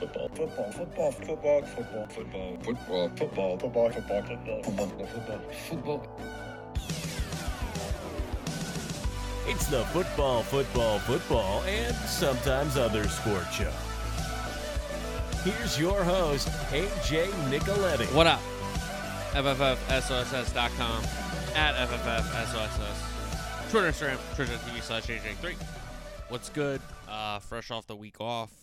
football, football, football, football, football, football, football, football, football, football, football, football, football, football. It's the football, football, football, and sometimes other sport show. Here's your host, AJ Nicoletti. What up? FFFSOSS.com at FFFSOSS. Twitter, Instagram, Twitch.tv slash AJ3. What's good? Uh, fresh off the week off.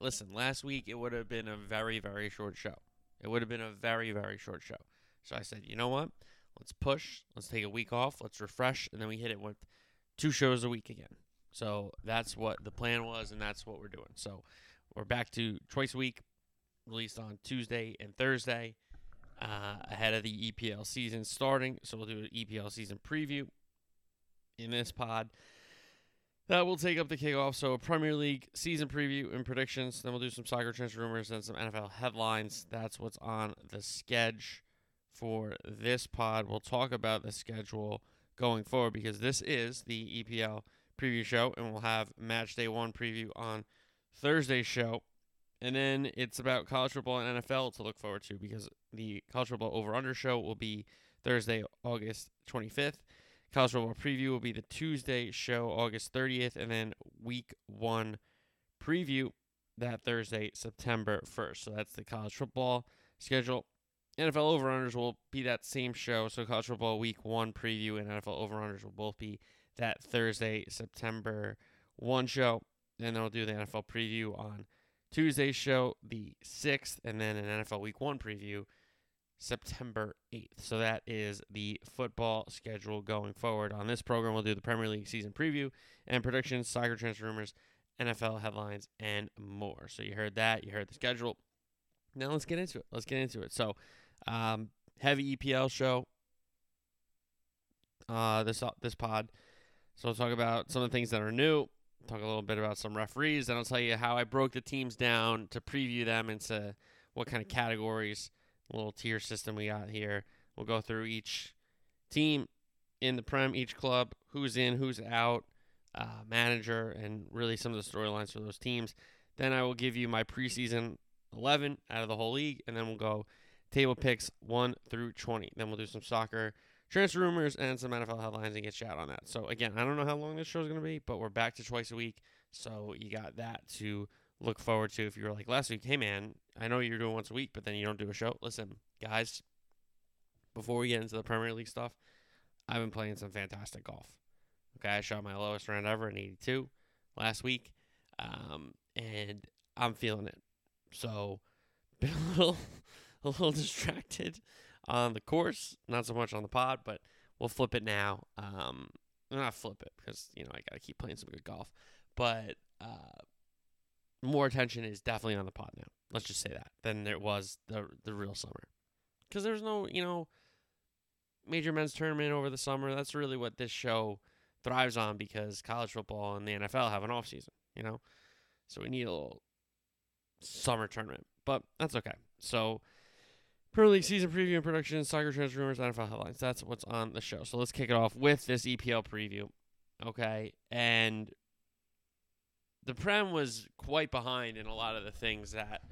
Listen, last week it would have been a very, very short show. It would have been a very, very short show. So I said, you know what? Let's push. Let's take a week off. Let's refresh. And then we hit it with two shows a week again. So that's what the plan was, and that's what we're doing. So we're back to a week, released on Tuesday and Thursday uh, ahead of the EPL season starting. So we'll do an EPL season preview in this pod. That will take up the kickoff. So a Premier League season preview and predictions. Then we'll do some soccer transfer rumors and some NFL headlines. That's what's on the schedule for this pod. We'll talk about the schedule going forward because this is the EPL preview show, and we'll have match day one preview on Thursday's show. And then it's about college football and NFL to look forward to because the college football over under show will be Thursday, August 25th. College football preview will be the Tuesday show, August 30th, and then week one preview that Thursday, September 1st. So that's the college football schedule. NFL over unders will be that same show. So college football week one preview and NFL over unders will both be that Thursday, September 1 show. And then we'll do the NFL preview on Tuesday's show, the 6th, and then an NFL Week 1 preview, September 8th. So that is the football schedule going forward. On this program, we'll do the Premier League season preview and predictions, soccer transfer rumors, NFL headlines, and more. So you heard that. You heard the schedule. Now let's get into it. Let's get into it. So, um, heavy EPL show. Uh, this this pod. So we'll talk about some of the things that are new talk a little bit about some referees, and I'll tell you how I broke the teams down to preview them into what kind of categories, little tier system we got here. We'll go through each team in the Prem, each club, who's in, who's out, uh, manager, and really some of the storylines for those teams. Then I will give you my preseason 11 out of the whole league, and then we'll go table picks 1 through 20. Then we'll do some soccer transfer rumors and some NFL headlines and get you out on that. So again, I don't know how long this show is going to be, but we're back to twice a week, so you got that to look forward to. If you were like last week, hey man, I know you're doing once a week, but then you don't do a show. Listen, guys, before we get into the Premier League stuff, I've been playing some fantastic golf. Okay, I shot my lowest round ever in 82 last week, um, and I'm feeling it. So, been a little, a little distracted on the course, not so much on the pod, but we'll flip it now. Um, not flip it because you know I gotta keep playing some good golf, but uh, more attention is definitely on the pod now. Let's just say that than there was the the real summer, because there's no you know major men's tournament over the summer. That's really what this show thrives on because college football and the NFL have an off season, you know, so we need a little summer tournament, but that's okay. So. Premier League season preview and production, soccer transfer rumors, NFL headlines. That's what's on the show. So let's kick it off with this EPL preview. Okay. And the Prem was quite behind in a lot of the things that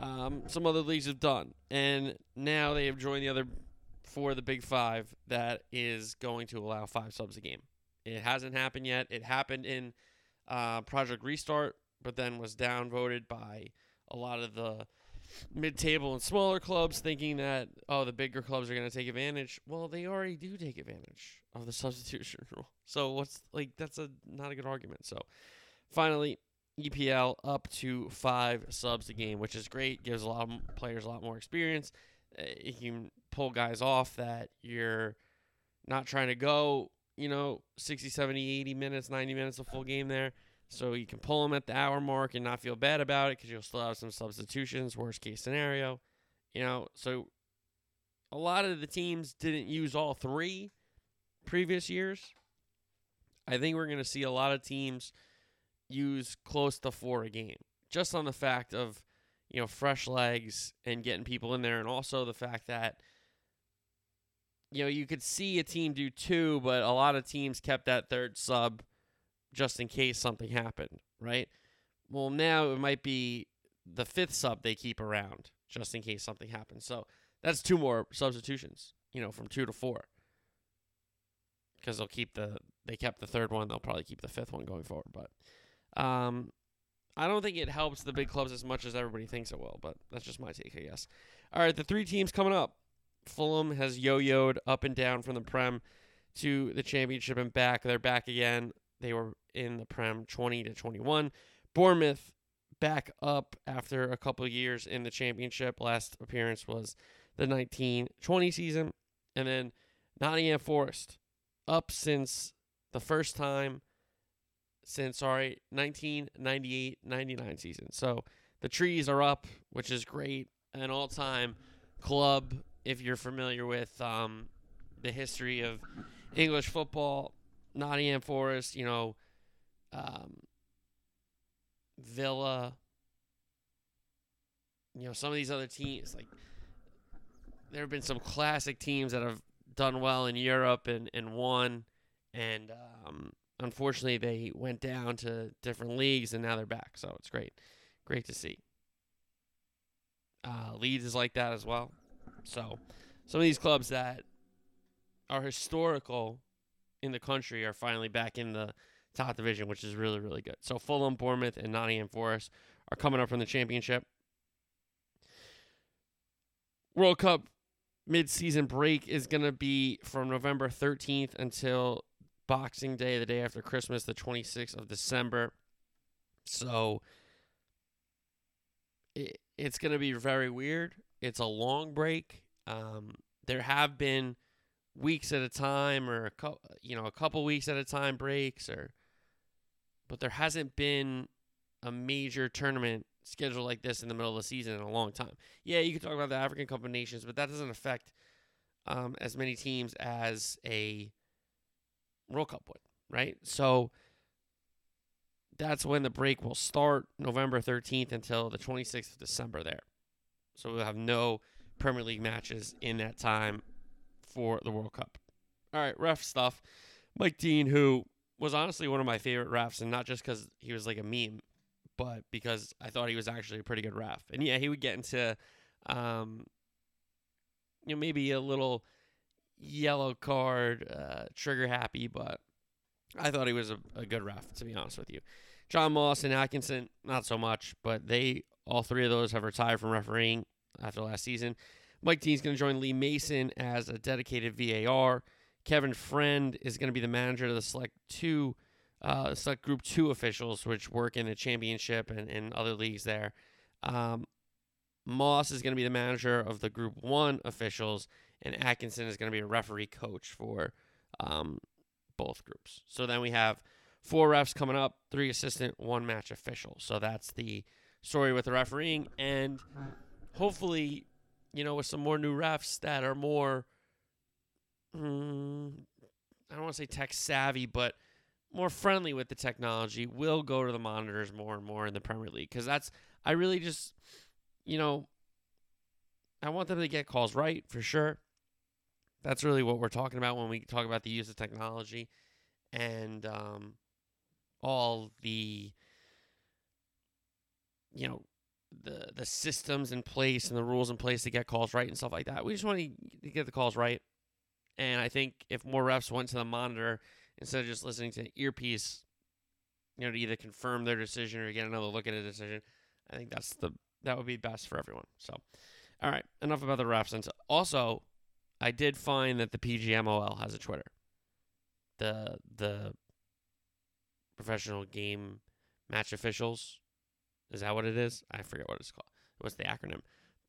um, some other leagues have done. And now they have joined the other for the Big Five that is going to allow five subs a game. It hasn't happened yet. It happened in uh, Project Restart, but then was downvoted by a lot of the mid-table and smaller clubs thinking that oh the bigger clubs are going to take advantage well they already do take advantage of the substitution rule so what's like that's a not a good argument so finally EPL up to 5 subs a game which is great gives a lot of players a lot more experience uh, you can pull guys off that you're not trying to go you know 60 70 80 minutes 90 minutes a full game there so you can pull them at the hour mark and not feel bad about it because you'll still have some substitutions, worst case scenario. You know, so a lot of the teams didn't use all three previous years. I think we're going to see a lot of teams use close to four a game just on the fact of, you know, fresh legs and getting people in there. And also the fact that, you know, you could see a team do two, but a lot of teams kept that third sub just in case something happened, right? Well, now it might be the fifth sub they keep around just in case something happens. So that's two more substitutions, you know, from two to four. Because they'll keep the they kept the third one, they'll probably keep the fifth one going forward. But um, I don't think it helps the big clubs as much as everybody thinks it will. But that's just my take, I guess. All right, the three teams coming up. Fulham has yo-yoed up and down from the Prem to the championship and back. They're back again. They were in the Prem 20 to 21. Bournemouth back up after a couple years in the championship. Last appearance was the 1920 season. And then Nottingham Forest up since the first time since sorry 1998-99 season. So the trees are up, which is great. An all-time club if you're familiar with um, the history of English football, Nottingham Forest, you know, um, Villa, you know, some of these other teams, like, there have been some classic teams that have done well in Europe and, and won. And um, unfortunately, they went down to different leagues and now they're back. So it's great. Great to see. Uh, Leeds is like that as well. So some of these clubs that are historical in the country are finally back in the top division, which is really, really good. So Fulham, Bournemouth, and Nottingham Forest are coming up from the championship. World Cup mid-season break is going to be from November 13th until Boxing Day, the day after Christmas, the 26th of December. So it, it's going to be very weird. It's a long break. Um, there have been weeks at a time, or a co- you know, a couple weeks at a time breaks, or but there hasn't been a major tournament scheduled like this in the middle of the season in a long time. Yeah, you can talk about the African Cup of Nations, but that doesn't affect um, as many teams as a World Cup would, right? So that's when the break will start, November 13th until the 26th of December there. So we'll have no Premier League matches in that time for the World Cup. All right, ref stuff. Mike Dean, who was honestly one of my favorite refs, and not just because he was like a meme, but because I thought he was actually a pretty good ref. And yeah, he would get into, um, you know, maybe a little yellow card, uh, trigger happy, but I thought he was a, a good ref, to be honest with you. John Moss and Atkinson, not so much, but they all three of those have retired from refereeing after last season. Mike Dean's going to join Lee Mason as a dedicated VAR. Kevin Friend is going to be the manager of the Select Two, uh, Select Group Two officials, which work in the championship and, and other leagues there. Um, Moss is going to be the manager of the Group One officials, and Atkinson is going to be a referee coach for um, both groups. So then we have four refs coming up, three assistant, one match official. So that's the story with the refereeing, and hopefully, you know, with some more new refs that are more, mm, I don't want to say tech savvy, but more friendly with the technology, will go to the monitors more and more in the Premier League because that's I really just, you know, I want them to get calls right for sure. That's really what we're talking about when we talk about the use of technology and um, all the you know the the systems in place and the rules in place to get calls right and stuff like that. We just want to get the calls right. And I think if more refs went to the monitor instead of just listening to the earpiece, you know, to either confirm their decision or get another look at a decision, I think that's the that would be best for everyone. So, all right, enough about the refs. And also, I did find that the PGMOL has a Twitter. The the professional game match officials is that what it is? I forget what it's called. What's the acronym?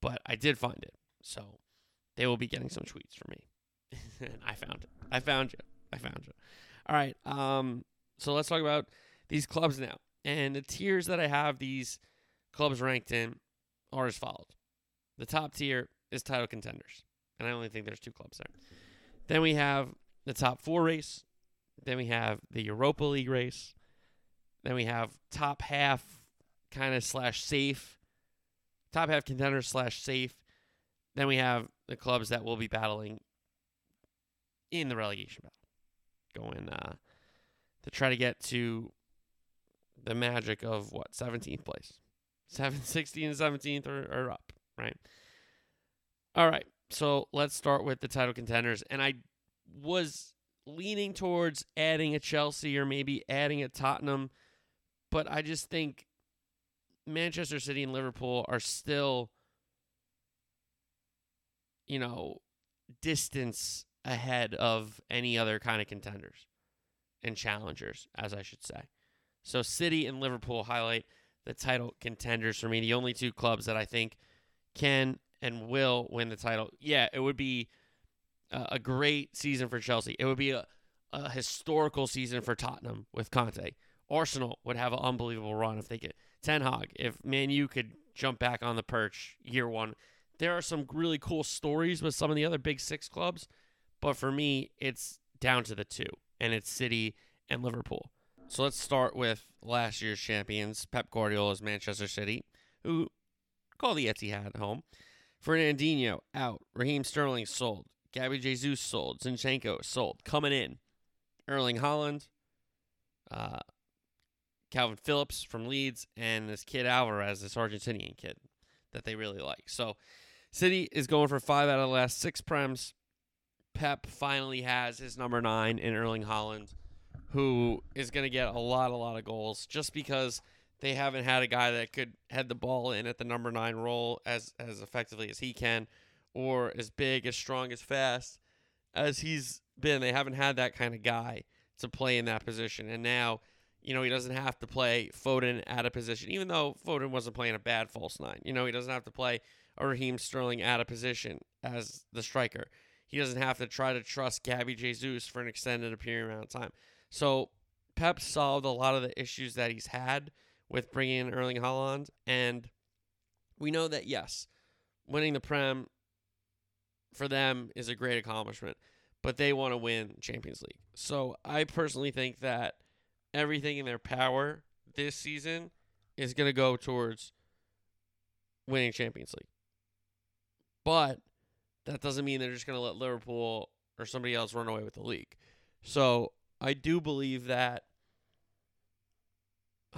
But I did find it. So they will be getting some tweets from me. and I found it. I found you. I found you. All right. Um, so let's talk about these clubs now. And the tiers that I have these clubs ranked in are as follows. The top tier is title contenders. And I only think there's two clubs there. Then we have the top four race. Then we have the Europa League race. Then we have top half kind of slash safe, top half contenders slash safe. Then we have the clubs that will be battling in the relegation battle, going uh, to try to get to the magic of what 17th place, 7, 16, and 17th are, are up, right? All right. So let's start with the title contenders. And I was leaning towards adding a Chelsea or maybe adding a Tottenham, but I just think Manchester City and Liverpool are still, you know, distance ahead of any other kind of contenders and challengers, as I should say. So City and Liverpool highlight the title contenders for me. The only two clubs that I think can and will win the title. Yeah, it would be a, great season for Chelsea. It would be a, a historical season for Tottenham with Conte. Arsenal would have an unbelievable run if they get Ten Hag. If Man U could jump back on the perch year one, there are some really cool stories with some of the other big six clubs. But for me, it's down to the two, and it's City and Liverpool. So let's start with last year's champions, Pep Guardiola's Manchester City, who call the Etihad home. Fernandinho out, Raheem Sterling sold, Gabby Jesus sold, Zinchenko sold, coming in, Erling Haaland, uh, Kalvin Phillips from Leeds, and this kid Alvarez, this Argentinian kid that they really like. So City is going for five out of the last six prems. Pep finally has his number nine in Erling Haaland, who is going to get a lot, a lot of goals just because they haven't had a guy that could head the ball in at the number nine role as as effectively as he can, or as big, as strong, as fast as he's been. They haven't had that kind of guy to play in that position, and now. You know, he doesn't have to play Foden at a position, even though Foden wasn't playing a bad false nine. You know, he doesn't have to play Raheem Sterling at a position as the striker. He doesn't have to try to trust Gabby Jesus for an extended period amount of time. So Pep solved a lot of the issues that he's had with bringing in Erling Haaland, and we know that yes, winning the Prem for them is a great accomplishment, but they want to win Champions League. So I personally think that everything in their power this season is going to go towards winning Champions League. But that doesn't mean they're just going to let Liverpool or somebody else run away with the league. So I do believe that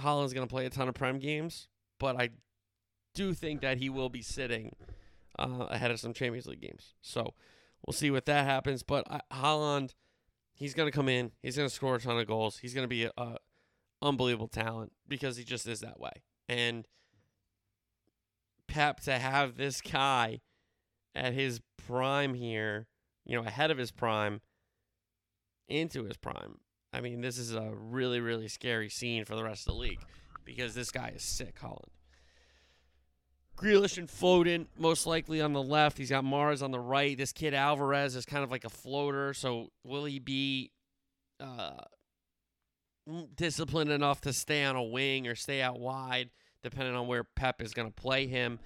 Haaland's going to play a ton of Prem games, but I do think that he will be sitting uh, ahead of some Champions League games. So we'll see what that happens. But uh, Haaland, he's going to come in. He's going to score a ton of goals. He's going to be a, a unbelievable talent because he just is that way. And Pep to have this guy at his prime here, you know, ahead of his prime into his prime. I mean, this is a really, really scary scene for the rest of the league because this guy is sick, Haaland. Grealish and Foden, most likely on the left. He's got Mahrez on the right. This kid Alvarez is kind of like a floater. So will he be uh, disciplined enough to stay on a wing or stay out wide, depending on where Pep is going to play him?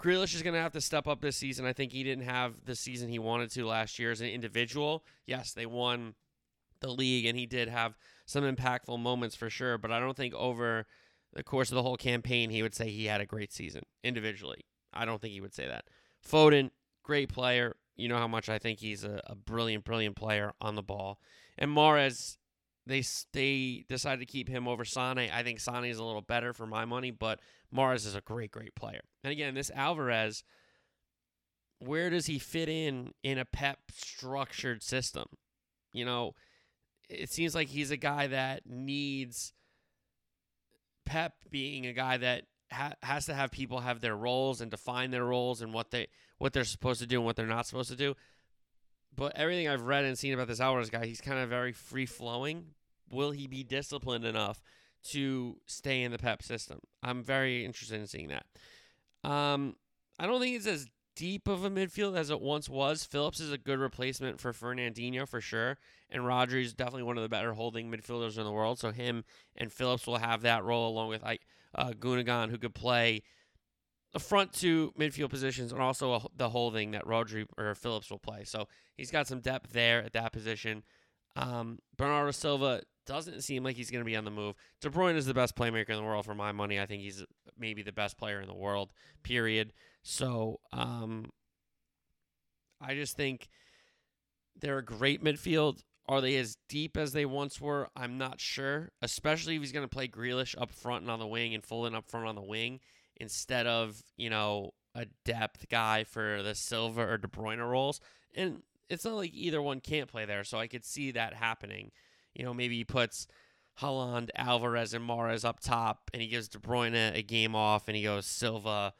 Grealish is going to have to step up this season. I think he didn't have the season he wanted to last year as an individual. Yes, they won the league, and he did have some impactful moments for sure. But I don't think over the course of the whole campaign he would say he had a great season individually. I don't think he would say that. Foden, great player. You know how much I think he's a, a brilliant, brilliant player on the ball. And Mahrez, they they decided to keep him over Sane. I think Sane is a little better for my money, but Mahrez is a great, great player. And again, this Alvarez, where does he fit in in a Pep structured system? You know, it seems like he's a guy that needs Pep being a guy that ha- has to have people have their roles and define their roles and what they what they're supposed to do and what they're not supposed to do. But everything I've read and seen about this Alvarez guy, he's kind of very free flowing. Will he be disciplined enough to stay in the Pep system? I'm very interested in seeing that. Um, I don't think it's as deep of a midfield as it once was. Phillips is a good replacement for Fernandinho for sure, and Rodri is definitely one of the better holding midfielders in the world. So him and Phillips will have that role along with uh, Gundogan, who could play the front two midfield positions and also a, the holding that Rodri or Phillips will play. So he's got some depth there at that position. Um, Bernardo Silva doesn't seem like he's going to be on the move. De Bruyne is the best playmaker in the world for my money. I think he's maybe the best player in the world. Period. So um, I just think they're a great midfield. Are they as deep as they once were? I'm not sure, especially if he's going to play Grealish up front and on the wing and Foden up front on the wing instead of, you know, a depth guy for the Silva or De Bruyne roles. And it's not like either one can't play there, so I could see that happening. You know, maybe he puts Haaland, Alvarez, and Mahrez up top, and he gives De Bruyne a game off, and he goes Silva,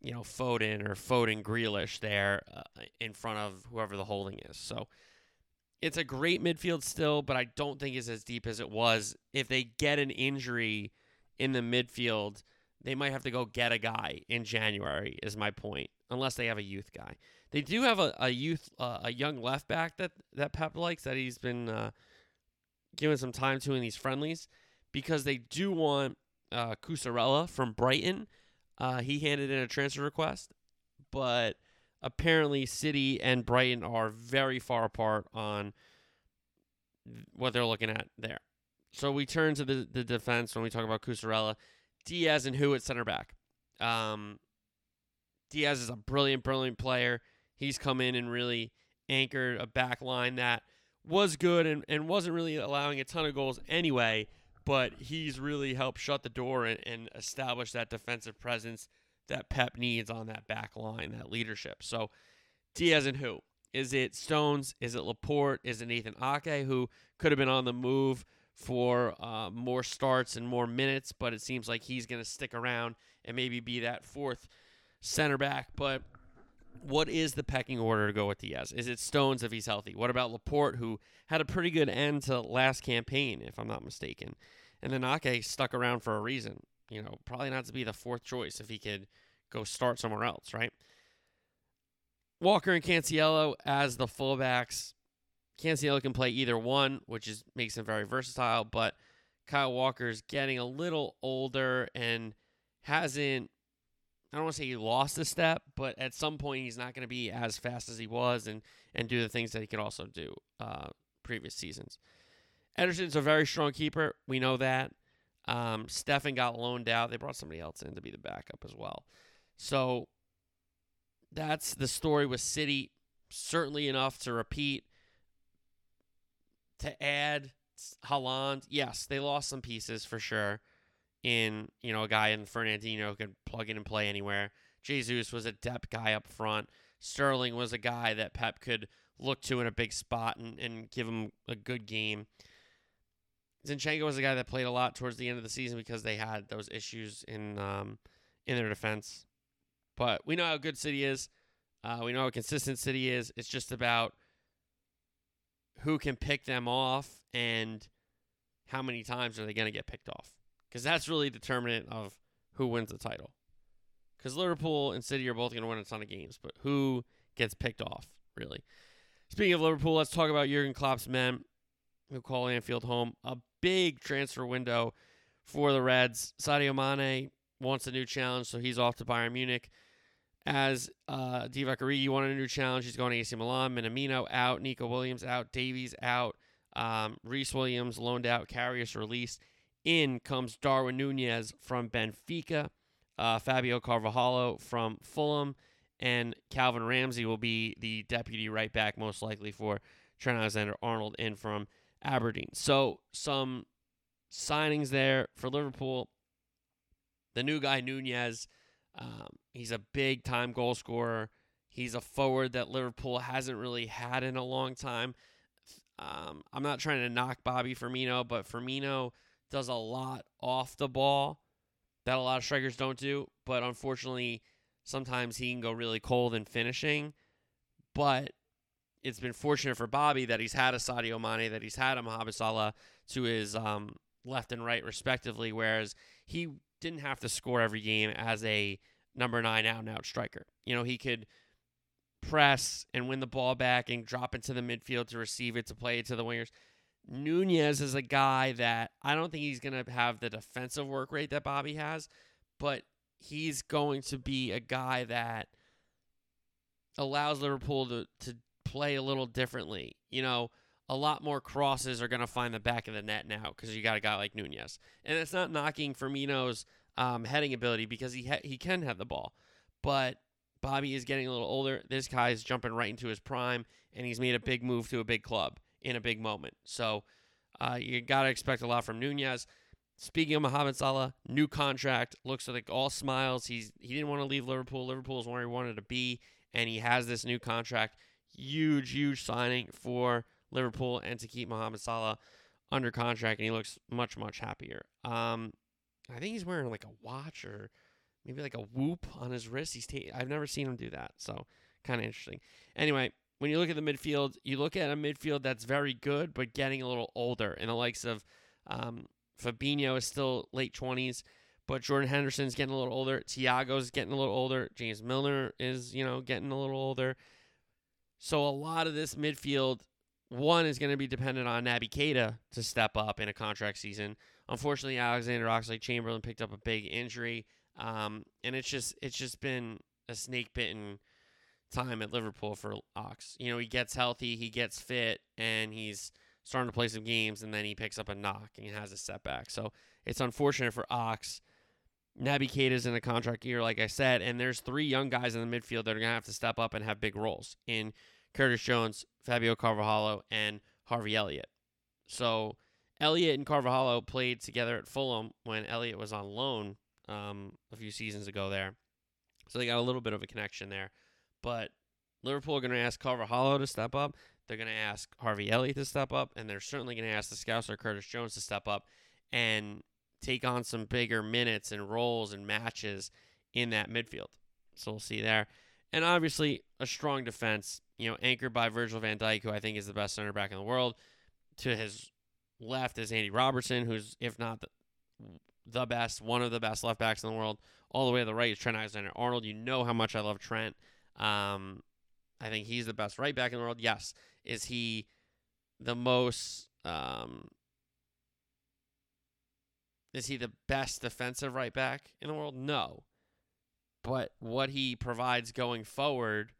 you know, Foden or Foden Grealish there uh, in front of whoever the holding is. So it's a great midfield still, but I don't think it's as deep as it was. If they get an injury in the midfield, they might have to go get a guy in January. Is my point, unless they have a youth guy. They do have a, a youth, uh, a young left back that that Pep likes that he's been uh, given some time to in these friendlies, because they do want uh, Cucurella from Brighton. Uh, he handed in a transfer request, but apparently City and Brighton are very far apart on what they're looking at there. So we turn to the, the defense when we talk about Cucurella. Diaz and who at center back. Um, Diaz is a brilliant, brilliant player. He's come in and really anchored a back line that was good and, and wasn't really allowing a ton of goals anyway, but he's really helped shut the door and, and establish that defensive presence that Pep needs on that back line, that leadership. So Diaz and who? Is it Stones? Is it Laporte? Is it Nathan Ake, who could have been on the move for uh, more starts and more minutes, but it seems like he's going to stick around and maybe be that fourth center back. But what is the pecking order to go with Diaz? Is it Stones if he's healthy? What about Laporte, who had a pretty good end to last campaign, if I'm not mistaken? And then Ake stuck around for a reason you know, probably not to be the fourth choice if he could go start somewhere else, right? Walker and Cancelo as the fullbacks. Cancelo can play either one, which is makes him very versatile, but Kyle Walker's getting a little older and hasn't I don't want to say he lost a step, but at some point he's not going to be as fast as he was and and do the things that he could also do uh, previous seasons. Ederson's a very strong keeper. We know that. Um, Steffen got loaned out. They brought somebody else in to be the backup as well. So that's the story with City. Certainly enough to repeat. To add Haaland, yes, they lost some pieces for sure. In you know a guy in Fernandinho who could plug in and play anywhere. Jesus was a depth guy up front. Sterling was a guy that Pep could look to in a big spot and, and give him a good game. Zinchenko was a guy that played a lot towards the end of the season because they had those issues in um, in their defense. But we know how good City is. Uh, we know how consistent City is. It's just about who can pick them off and how many times are they going to get picked off. Because that's really determinant of who wins the title. Because Liverpool and City are both going to win a ton of games, but who gets picked off, really? Speaking of Liverpool, let's talk about Jurgen Klopp's men who call Anfield home. A big transfer window for the Reds. Sadio Mane wants a new challenge, so he's off to Bayern Munich. As uh, Divock Origi wanted a new challenge, he's going to AC Milan. Minamino out, Nico Williams out, Davies out, um, Rhys Williams loaned out, Karius released. In comes Darwin Nunez from Benfica, uh, Fabio Carvalho from Fulham, and Calvin Ramsey will be the deputy right back, most likely for Trent Alexander Arnold in from Aberdeen. So some signings there for Liverpool. The new guy Nunez, um, he's a big time goal scorer. He's a forward that Liverpool hasn't really had in a long time. Um, I'm not trying to knock Bobby Firmino, but Firmino does a lot off the ball that a lot of strikers don't do. But unfortunately, sometimes he can go really cold in finishing. But it's been fortunate for Bobby that he's had a Sadio Mane, that he's had a Mohamed to his um, left and right, respectively, whereas he didn't have to score every game as a number nine out and out striker. You know, he could press and win the ball back and drop into the midfield to receive it, to play it to the wingers. Nunez is a guy that I don't think he's going to have the defensive work rate that Bobby has, but he's going to be a guy that allows Liverpool to, to play a little differently. You know, a lot more crosses are going to find the back of the net now because you got a guy like Nunez. And it's not knocking Firmino's um, heading ability because he ha- he can have the ball, but Bobby is getting a little older. This guy is jumping right into his prime, and he's made a big move to a big club in a big moment. So uh, you got to expect a lot from Nunez. Speaking of Mohamed Salah, new contract looks like all smiles. He's he didn't want to leave Liverpool. Liverpool is where he wanted to be, and he has this new contract. Huge, huge signing for Liverpool and to keep Mohamed Salah under contract, and he looks much, much happier. Um, I think he's wearing like a watch or maybe like a whoop on his wrist. He's I've never seen him do that, so kind of interesting. Anyway, when you look at the midfield, you look at a midfield that's very good, but getting a little older. In the likes of um, Fabinho is still late twenties, but Jordan Henderson's getting a little older. Thiago's getting a little older. James Milner is you know getting a little older. So a lot of this midfield, one is going to be dependent on Naby Keita to step up in a contract season. Unfortunately, Alexander Oxlade Chamberlain picked up a big injury, um, and it's just it's just been a snake bitten time at Liverpool for Ox. You know, he gets healthy, he gets fit, and he's starting to play some games, and then he picks up a knock and has a setback. So it's unfortunate for Ox. Naby Keita is in a contract year, like I said, and there's three young guys in the midfield that are going to have to step up and have big roles in Curtis Jones, Fabio Carvalho, and Harvey Elliott. So Elliott and Carvalho played together at Fulham when Elliott was on loan um, a few seasons ago there. So they got a little bit of a connection there. But Liverpool are going to ask Carvalho to step up. They're going to ask Harvey Elliott to step up. And they're certainly going to ask the Scouser Curtis Jones to step up and take on some bigger minutes and roles and matches in that midfield. So we'll see there. And obviously, a strong defense, you know, anchored by Virgil van Dijk, who I think is the best center back in the world. To his left is Andy Robertson, who's, if not the, the best, one of the best left backs in the world. All the way to the right is Trent Alexander Arnold. You know how much I love Trent. Um, I think he's the best right back in the world. Yes. Is he the most um, is he the best defensive right back in the world? No. But what he provides going forward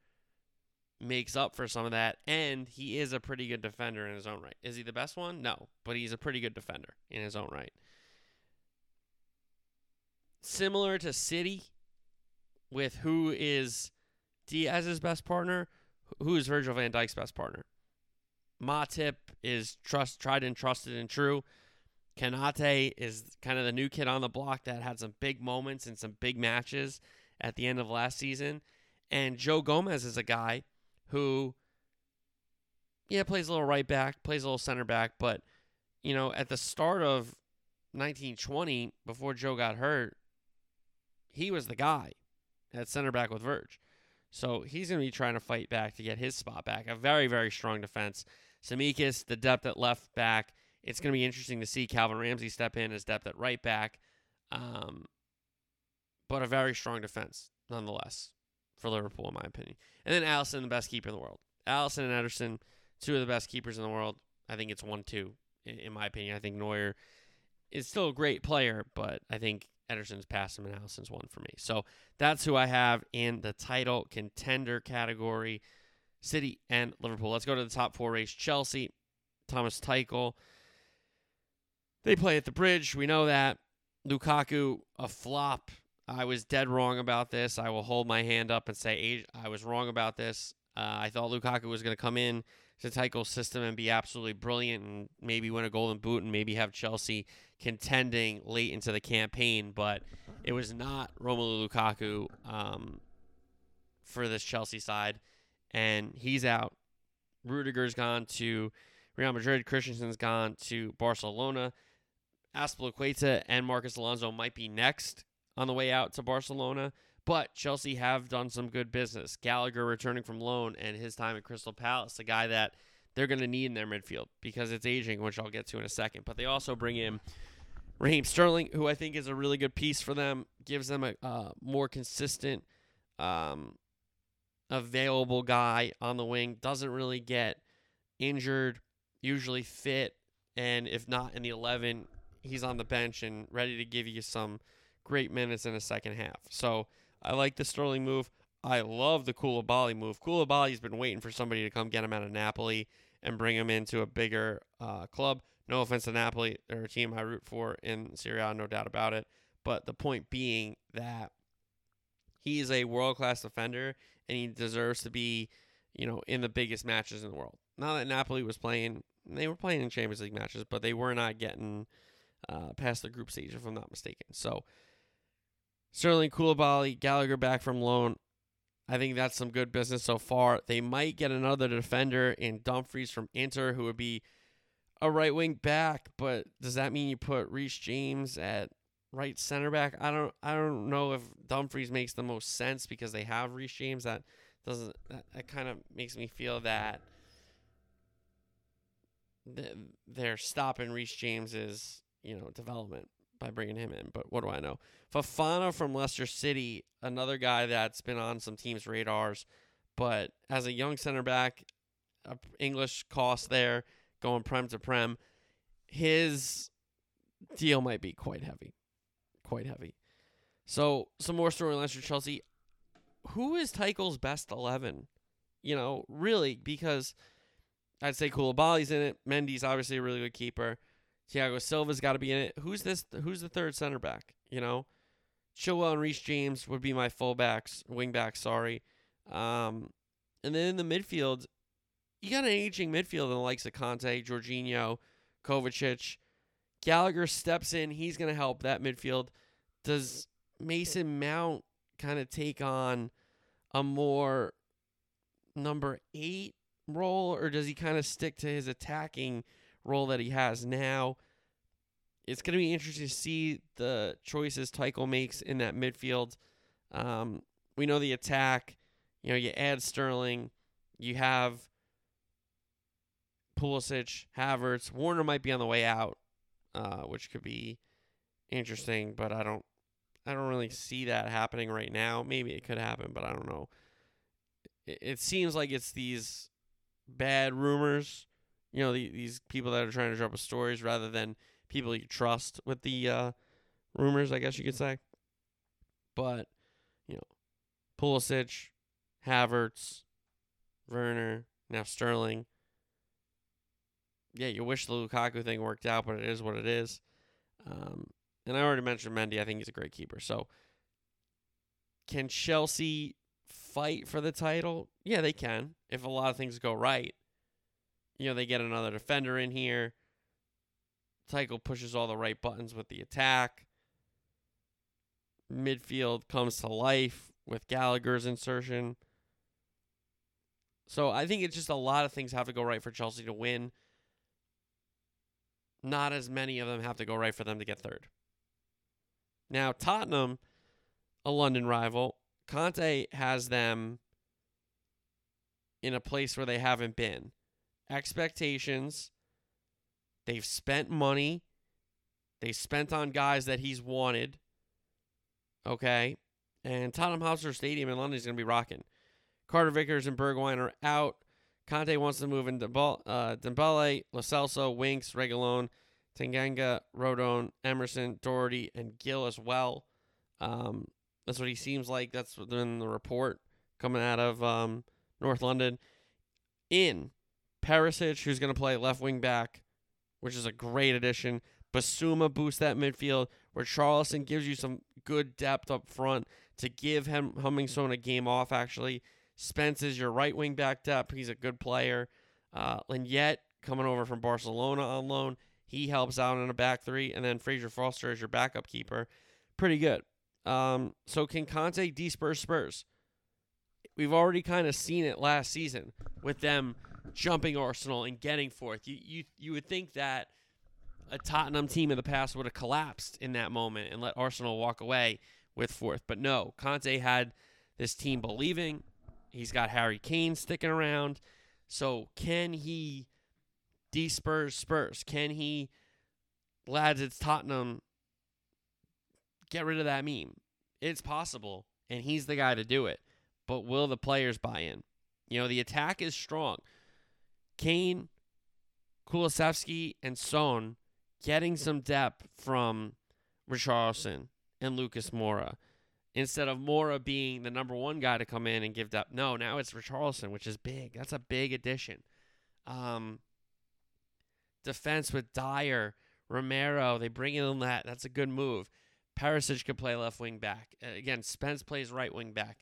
makes up for some of that. And he is a pretty good defender in his own right. Is he the best one? No. But he's a pretty good defender in his own right. Similar to City, with who is Diaz's best partner, who is Virgil van Dijk's best partner. Matip is trust tried and trusted and true. Konate is kind of the new kid on the block that had some big moments and some big matches at the end of last season. And Joe Gomez is a guy who, yeah, plays a little right back, plays a little center back, but, you know, at the start of 1920, before Joe got hurt, he was the guy at center back with Verge. So he's going to be trying to fight back to get his spot back. A very, very strong defense. Tsimikas, the depth at left back. It's going to be interesting to see Calvin Ramsey step in as depth at right back. Um, but a very strong defense, nonetheless, for Liverpool, in my opinion. And then Alisson, the best keeper in the world. Alisson and Ederson, two of the best keepers in the world. I think it's 1 2, in my opinion. I think Neuer is still a great player, but I think Ederson's passed him and Alisson's one for me. So that's who I have in the title contender category City and Liverpool. Let's go to the top four race Chelsea, Thomas Tuchel. They play at the bridge. We know that. Lukaku, a flop. I was dead wrong about this. I will hold my hand up and say I was wrong about this. Uh, I thought Lukaku was going to come in to Tuchel's system and be absolutely brilliant and maybe win a golden boot and maybe have Chelsea contending late into the campaign, but it was not Romelu Lukaku um, for this Chelsea side, and he's out. Rudiger's gone to Real Madrid. Christensen's gone to Barcelona. Azpilicueta and Marcos Alonso might be next on the way out to Barcelona, but Chelsea have done some good business. Gallagher returning from loan and his time at Crystal Palace, a guy that they're going to need in their midfield because it's aging, which I'll get to in a second. But they also bring in Raheem Sterling, who I think is a really good piece for them, gives them a uh, more consistent, um, available guy on the wing. Doesn't really get injured, usually fit, and if not in the 11, he's on the bench and ready to give you some great minutes in the second half. So I like the Sterling move. I love the Koulibaly move. Koulibaly's been waiting for somebody to come get him out of Napoli and bring him into a bigger uh, club. No offense to Napoli, they're a team I root for in Serie A, no doubt about it. But the point being that he is a world class defender and he deserves to be, you know, in the biggest matches in the world. not that Napoli was playing, they were playing in Champions League matches, but they were not getting uh, past the group stage, if I'm not mistaken. So Sterling Koulibaly, Gallagher back from loan. I think that's some good business so far. They might get another defender in Dumfries from Inter, who would be a right wing back. But does that mean you put Reece James at right center back? I don't. I don't know if Dumfries makes the most sense because they have Reece James. That doesn't. That, that kind of makes me feel that they're stopping Reece James's you know development by bringing him in. But what do I know? Fofana from Leicester City, another guy that's been on some teams' radars, but as a young center back, English cost there, going prem to prem, his deal might be quite heavy, quite heavy. So some more storylines for Chelsea. Who is Tuchel's best eleven? You know, really, because I'd say Koulibaly's in it. Mendy's obviously a really good keeper. Thiago Silva's got to be in it. Who's this? Who's the third center back? You know, Chilwell and Reece James would be my fullbacks, wingbacks. Sorry. Um, and then in the midfield, you got an aging midfield in the likes of Kante, Jorginho, Kovacic. Gallagher steps in. He's going to help that midfield. Does Mason Mount kind of take on a more number eight role, or does he kind of stick to his attacking role that he has now? It's going to be interesting to see the choices Tuchel makes in that midfield. Um, we know the attack. You know, you add Sterling, you have Pulisic, Havertz, Werner might be on the way out, uh, which could be interesting, but I don't, I don't really see that happening right now. Maybe it could happen, but I don't know. It, it seems like it's these bad rumors, you know, the, these people that are trying to drop stories rather than people you trust with the uh, rumors, I guess you could say. But, you know, Pulisic, Havertz, Werner, now Sterling. Yeah, you wish the Lukaku thing worked out, but it is what it is. Um, and I already mentioned Mendy. I think he's a great keeper. So, can Chelsea fight for the title? Yeah, they can. If a lot of things go right, you know, they get another defender in here. Tuchel pushes all the right buttons with the attack. Midfield comes to life with Gallagher's insertion. So I think it's just a lot of things have to go right for Chelsea to win. Not as many of them have to go right for them to get third. Now, Tottenham, a London rival, Conte has them in a place where they haven't been. Expectations They've spent money. They spent on guys that he's wanted. Okay. And Tottenham Hotspur Stadium in London is going to be rocking. Carter Vickers and Bergwijn are out. Conte wants to move in Ndombele, uh, Ndombele Winks, Reguilon, Tanganga, Rodon, Emerson, Doherty, and Gil as well. Um, that's what he seems like. That's in the report coming out of um, North London. In Perisic, who's going to play left wing back which is a great addition. Bissouma boosts that midfield, where Richarlison gives you some good depth up front to give him Heung-min Son a game off, actually. Spence is your right wing back depth. He's a good player. Uh, Lenglet coming over from Barcelona on loan. He helps out in a back three. And then Fraser Forster is your backup keeper. Pretty good. Um, so can Conte disperse Spurs? We've already kind of seen it last season with them jumping Arsenal and getting fourth. You you you would think that a Tottenham team in the past would have collapsed in that moment and let Arsenal walk away with fourth. But no, Conte had this team believing. He's got Harry Kane sticking around. So can he despurs Spurs? Can he lads it's Tottenham get rid of that meme? It's possible, and he's the guy to do it. But will the players buy in? You know, the attack is strong. Kane, Kulusevski, and Son getting some depth from Richarlison and Lucas Moura. Instead of Moura being the number one guy to come in and give depth. No, now it's Richarlison, which is big. That's a big addition. Um, defense with Dier, Romero, they bring in that. That's a good move. Perisic could play left wing back. Again, Spence plays right wing back.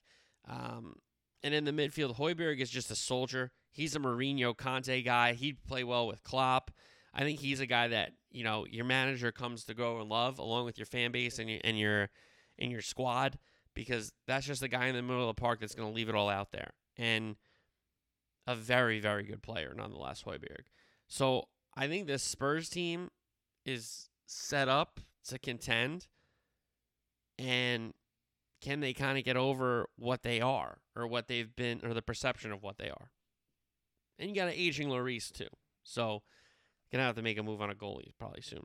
Um, and in the midfield, Højbjerg is just a soldier. He's a Mourinho Conte guy. He'd play well with Klopp. I think he's a guy that you know your manager comes to go and love, along with your fan base and your and your and your squad, because that's just the guy in the middle of the park that's going to leave it all out there, and a very very good player nonetheless, Højbjerg. So I think this Spurs team is set up to contend, and can they kind of get over what they are or what they've been or the perception of what they are? And you got an aging Lloris too. So gonna have to make a move on a goalie probably soon.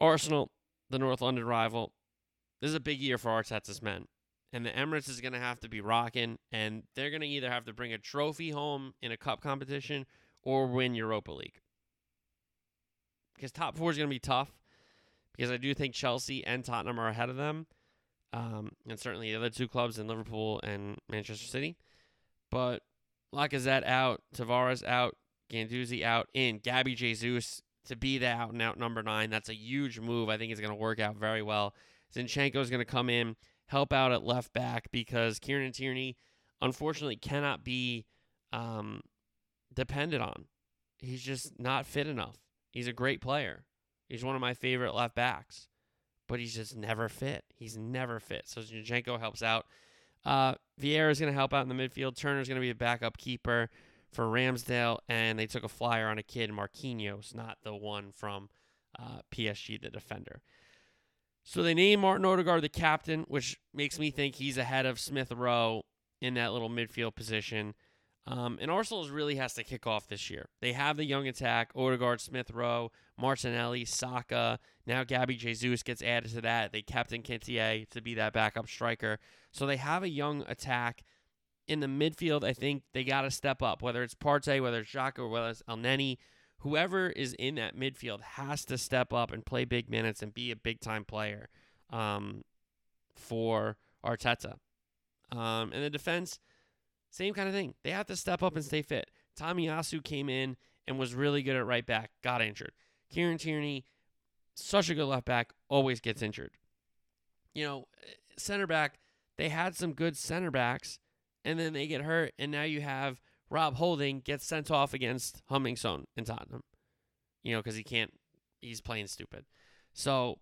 Arsenal, the North London rival. This is a big year for Arteta's men. And the Emirates is gonna have to be rocking, and they're gonna either have to bring a trophy home in a cup competition or win Europa League. Because top four is gonna be tough. Because I do think Chelsea and Tottenham are ahead of them. Um, and certainly the other two clubs in Liverpool and Manchester City. But Lacazette out, Tavares out, Guendouzi out, in Gabby Jesus to be the out and out number nine. That's a huge move. I think it's going to work out very well. Zinchenko is going to come in, help out at left back because Kieran Tierney, unfortunately, cannot be um, depended on. He's just not fit enough. He's a great player. He's one of my favorite left backs, but he's just never fit. He's never fit. So Zinchenko helps out. Uh, Vieira is going to help out in the midfield. Turner's going to be a backup keeper for Ramsdale, and they took a flyer on a kid, Marquinhos, not the one from uh, PSG, the defender. So they named Martin Odegaard the captain, which makes me think he's ahead of Smith Rowe in that little midfield position. Um, and Arsenal really has to kick off this year. They have the young attack: Odegaard, Smith Rowe, Martinelli, Saka. Now Gabby Jesus gets added to that. They kept Nketiah to be that backup striker. So they have a young attack. In the midfield, I think they got to step up. Whether it's Partey, whether it's Xhaka, whether it's Elneny, whoever is in that midfield has to step up and play big minutes and be a big time player um, for Arteta. Um, and the defense, same kind of thing. They have to step up and stay fit. Tomiyasu came in and was really good at right back, got injured. Kieran Tierney, such a good left back, always gets injured. You know, center back, they had some good center backs, and then they get hurt, and now you have Rob Holding gets sent off against Heung-min Son in Tottenham. You know, because he can't, he's playing stupid. So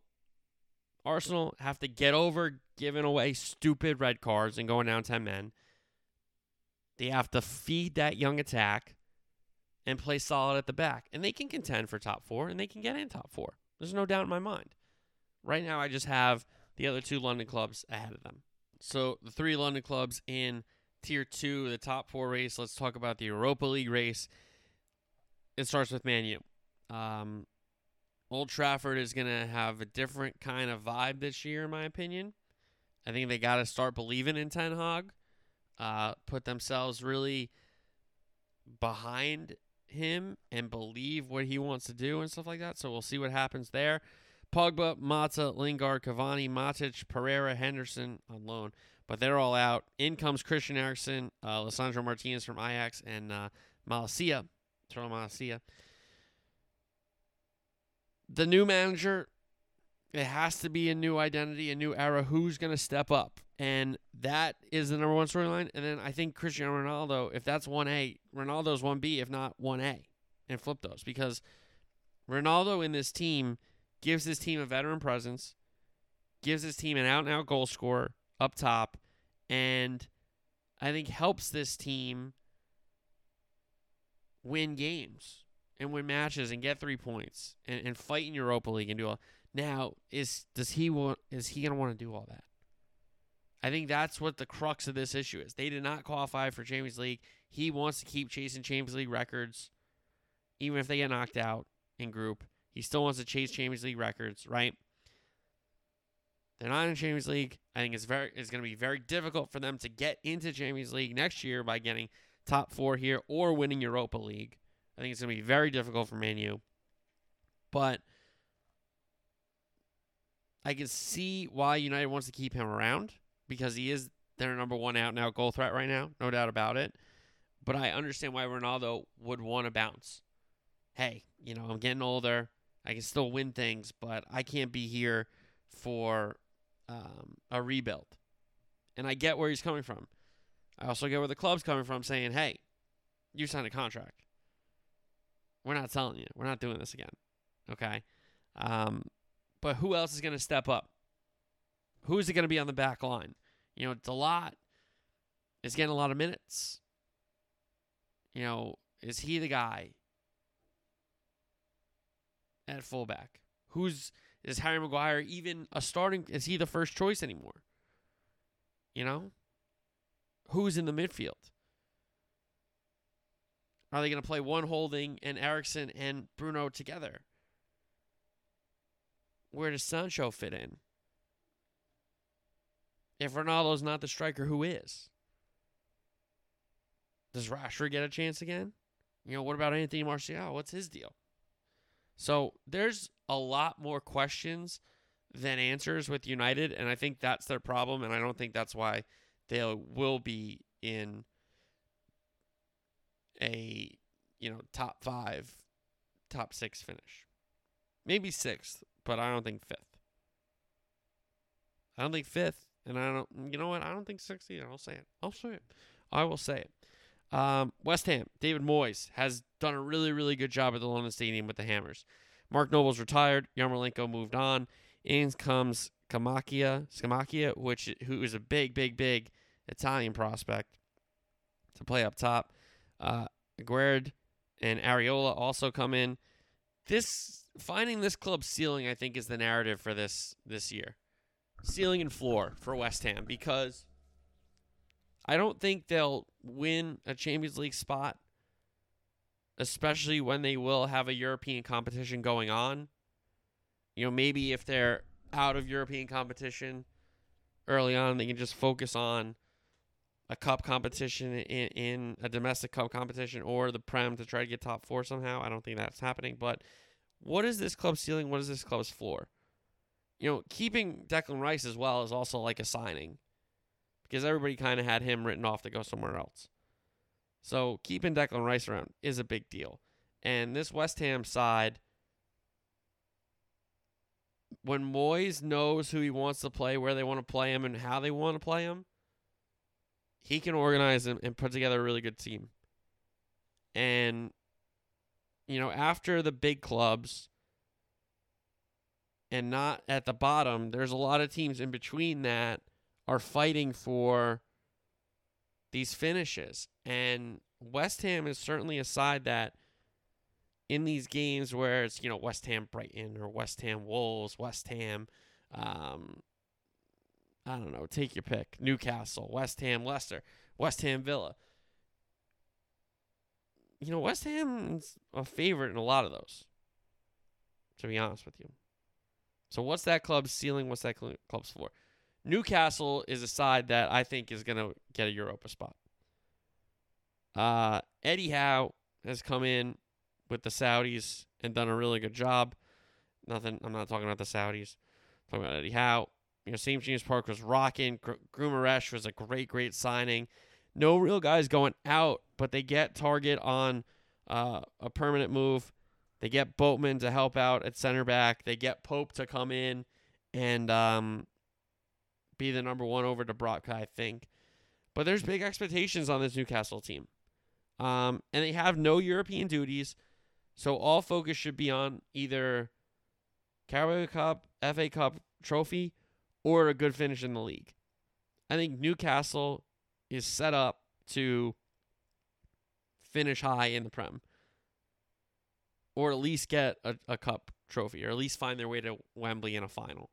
Arsenal have to get over giving away stupid red cards and going down 10 men. They have to feed that young attack and play solid at the back. And they can contend for top four and they can get in top four. There's no doubt in my mind. Right now, I just have the other two London clubs ahead of them. So the three London clubs in tier two, the top four race. Let's talk about the Europa League race. It starts with Man U. Um, Old Trafford is going to have a different kind of vibe this year, in my opinion. I think they got to start believing in Ten Hag, uh, put themselves really behind him and believe what he wants to do and stuff like that. So we'll see what happens there. Pogba, Mata, Lingard, Cavani, Matic, Pereira, Henderson on loan, but they're all out. In comes Christian Eriksen, uh, Lisandro Martinez from Ajax, and uh, Malacia, Charles Malacia. The new manager, it has to be a new identity, a new era. Who's going to step up? And that is the number one storyline. And then I think Cristiano Ronaldo, if that's 1A, Ronaldo's 1B, if not 1A, and flip those. Because Ronaldo in this team gives this team a veteran presence, gives this team an out and out goal scorer up top, and I think helps this team win games and win matches and get three points and, and fight in Europa League and do all. Now, is does he want is he gonna want to do all that? I think that's what the crux of this issue is. They did not qualify for Champions League. He wants to keep chasing Champions League records, even if they get knocked out in group. He still wants to chase Champions League records, right? They're not in Champions League. I think it's very it's going to be very difficult for them to get into Champions League next year by getting top four here or winning Europa League. I think it's going to be very difficult for Man U. But I can see why United wants to keep him around because he is their number one out and out goal threat right now, no doubt about it. But I understand why Ronaldo would want to bounce. Hey, you know, I'm getting older. I can still win things, but I can't be here for um, a rebuild. And I get where he's coming from. I also get where the club's coming from saying, hey, you signed a contract. We're not selling you. We're not doing this again. Okay. Um, but who else is going to step up? Who is it going to be on the back line? You know, Dalot is getting a lot of minutes. You know, is he the guy at fullback? Who's is Harry Maguire even a starting? Is he the first choice anymore? You know, who's in the midfield? Are they going to play one holding and Eriksen and Bruno together? Where does Sancho fit in? If Ronaldo's not the striker, who is? Does Rashford get a chance again? You know, what about Anthony Martial? What's his deal? So there's a lot more questions than answers with United, and I think that's their problem, and I don't think that's why they will be in a you know top five, top six finish, maybe sixth, but I don't think fifth. I don't think fifth, and I don't. You know what? I don't think sixth either. I'll say it. I'll say it. I will say it. Um, West Ham, David Moyes has done a really, really good job at the London Stadium with the Hammers. Mark Noble's retired. Yarmolenko moved on. In comes Kamakia, Scamacca, which who is a big, big, big Italian prospect to play up top. Uh, Aguerd and Areola also come in. This finding this club ceiling, I think, is the narrative for this this year. Ceiling and floor for West Ham because I don't think they'll win a Champions League spot, especially when they will have a European competition going on. You know, maybe if they're out of European competition early on, they can just focus on a cup competition in, in a domestic cup competition or the Prem to try to get top four somehow. I don't think that's happening. But what is this club's ceiling? What is this club's floor? You know, keeping Declan Rice as well is also like a signing because everybody kind of had him written off to go somewhere else. So keeping Declan Rice around is a big deal. And this West Ham side, when Moyes knows who he wants to play, where they want to play him, and how they want to play him, he can organize them and put together a really good team. And, you know, after the big clubs and not at the bottom, there's a lot of teams in between that are fighting for these finishes. And West Ham is certainly a side that in these games where it's, you know, West Ham Brighton or West Ham Wolves, West Ham, um, I don't know, take your pick. Newcastle, West Ham, Leicester, West Ham Villa. You know, West Ham's a favorite in a lot of those, to be honest with you. So, what's that club's ceiling? What's that club's floor? Newcastle is a side that I think is going to get a Europa spot. Uh, Eddie Howe has come in with the Saudis and done a really good job. Nothing. I'm not talking about the Saudis. I'm talking about Eddie Howe. You know, St. James Park was rocking. Gr- was a great, great signing. No real guys going out, but they get Targett on uh, a permanent move. They get Botman to help out at center back. They get Pope to come in and um, be the number one over Dubravka, I think. But there's big expectations on this Newcastle team. Um, and they have no European duties. So all focus should be on either Carabao Cup, FA Cup trophy, or a good finish in the league. I think Newcastle is set up to finish high in the Prem. Or at least get a, a cup trophy, or at least find their way to Wembley in a final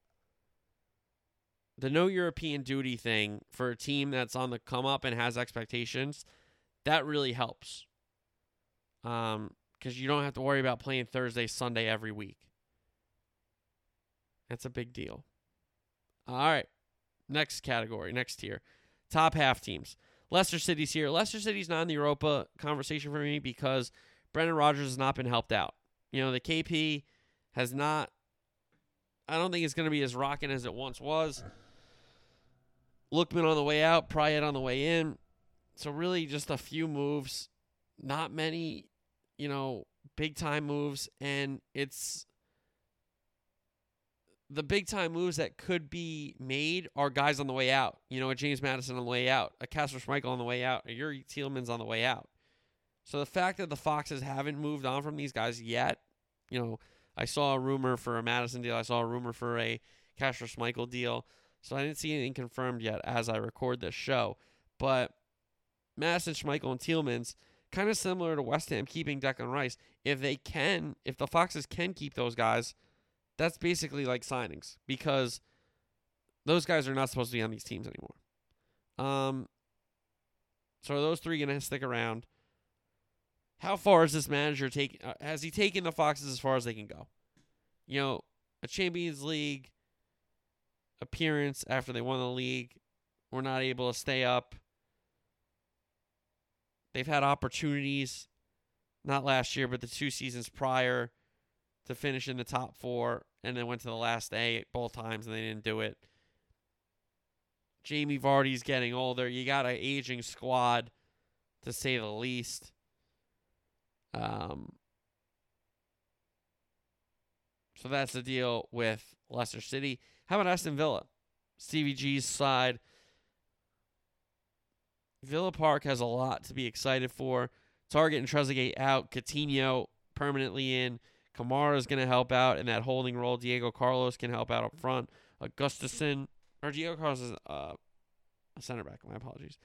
the no European duty thing for a team that's on the come up and has expectations, that really helps. Um, because you don't have to worry about playing Thursday, Sunday every week. That's a big deal. All right. Next category, next tier. Top half teams. Leicester City's here. Leicester City's not in the Europa conversation for me because Brendan Rodgers has not been helped out. You know, the KP has not I don't think it's going to be as rocking as it once was. Lookman on the way out, Payet on the way in. So really just a few moves, not many, you know, big time moves and it's the big time moves that could be made are guys on the way out. You know, a James Maddison on the way out, a Kasper Schmeichel on the way out, a Youri Tielemans on the way out. So the fact that the Foxes haven't moved on from these guys yet, you know, I saw a rumor for a Maddison deal. I saw a rumor for a Kasper Schmeichel deal. So I didn't see anything confirmed yet as I record this show. But Maddison, Schmeichel, and Tielemans, kind of similar to West Ham keeping Declan Rice. If they can, if the Foxes can keep those guys, that's basically like signings because those guys are not supposed to be on these teams anymore. Um, so are those three going to stick around? How far is this manager taking? Uh, has he taken the Foxes as far as they can go? You know, a Champions League appearance after they won the league, were not able to stay up. They've had opportunities, not last year, but the two seasons prior, to finish in the top four, and then went to the last eight both times, and they didn't do it. Jamie Vardy's getting older. You got an aging squad, to say the least. Um, so that's the deal with Leicester City. How about Aston Villa? Stevie G's side. Villa Park has a lot to be excited for. Targett and Trezeguet out. Coutinho permanently in. Kamara is going to help out in that holding role. Diego Carlos can help out up front. Augustinsson, or Diego Carlos is uh, a center back. My apologies.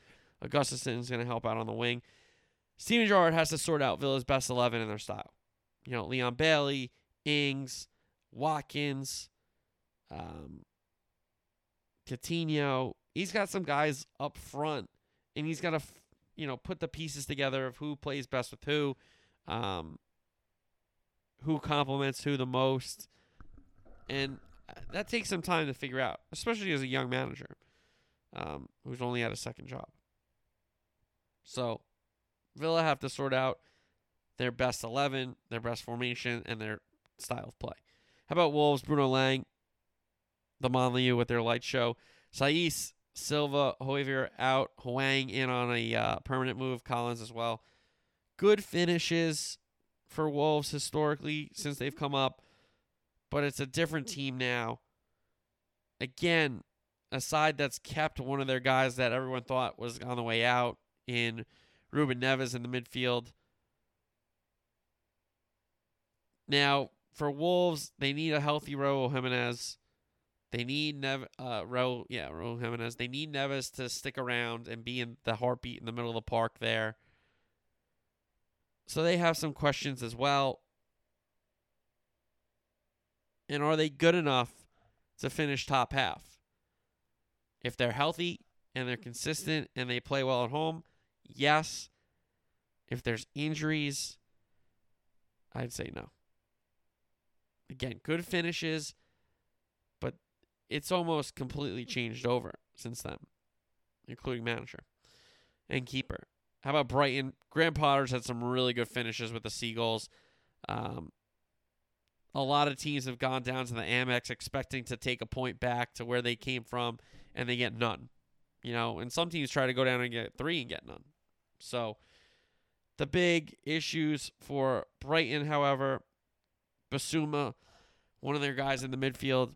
Augustinsson is going to help out on the wing. Steven Gerrard has to sort out Villa's best 11 in their style. You know, Leon Bailey, Ings, Watkins, um, Coutinho. He's got some guys up front, and he's got to, you know, put the pieces together of who plays best with who, um, who complements who the most, and that takes some time to figure out, especially as a young manager, um, who's only had a second job. So Villa have to sort out their best 11, their best formation, and their style of play. How about Wolves, Bruno Lage, the Molineux with their light show? Saiss, Silva, Hoever out, Hwang in on a uh, permanent move, Collins as well. Good finishes for Wolves historically since they've come up, but it's a different team now. Again, a side that's kept one of their guys that everyone thought was on the way out in Ruben Neves in the midfield. Now, for Wolves, they need a healthy Raul Jimenez. They need Nev uh Raul yeah, Raul Jimenez. They need Neves to stick around and be in the heartbeat in the middle of the park there. So they have some questions as well. And are they good enough to finish top half? If they're healthy and they're consistent and they play well at home, yes. If there's injuries, I'd say no. Again, good finishes, but it's almost completely changed over since then, including manager and keeper. How about Brighton? Graham Potter's had some really good finishes with the Seagulls. Um, a lot of teams have gone down to the Amex expecting to take a point back to where they came from, and they get none. You know, and some teams try to go down and get three and get none. So the big issues for Brighton, however, Bissouma, one of their guys in the midfield,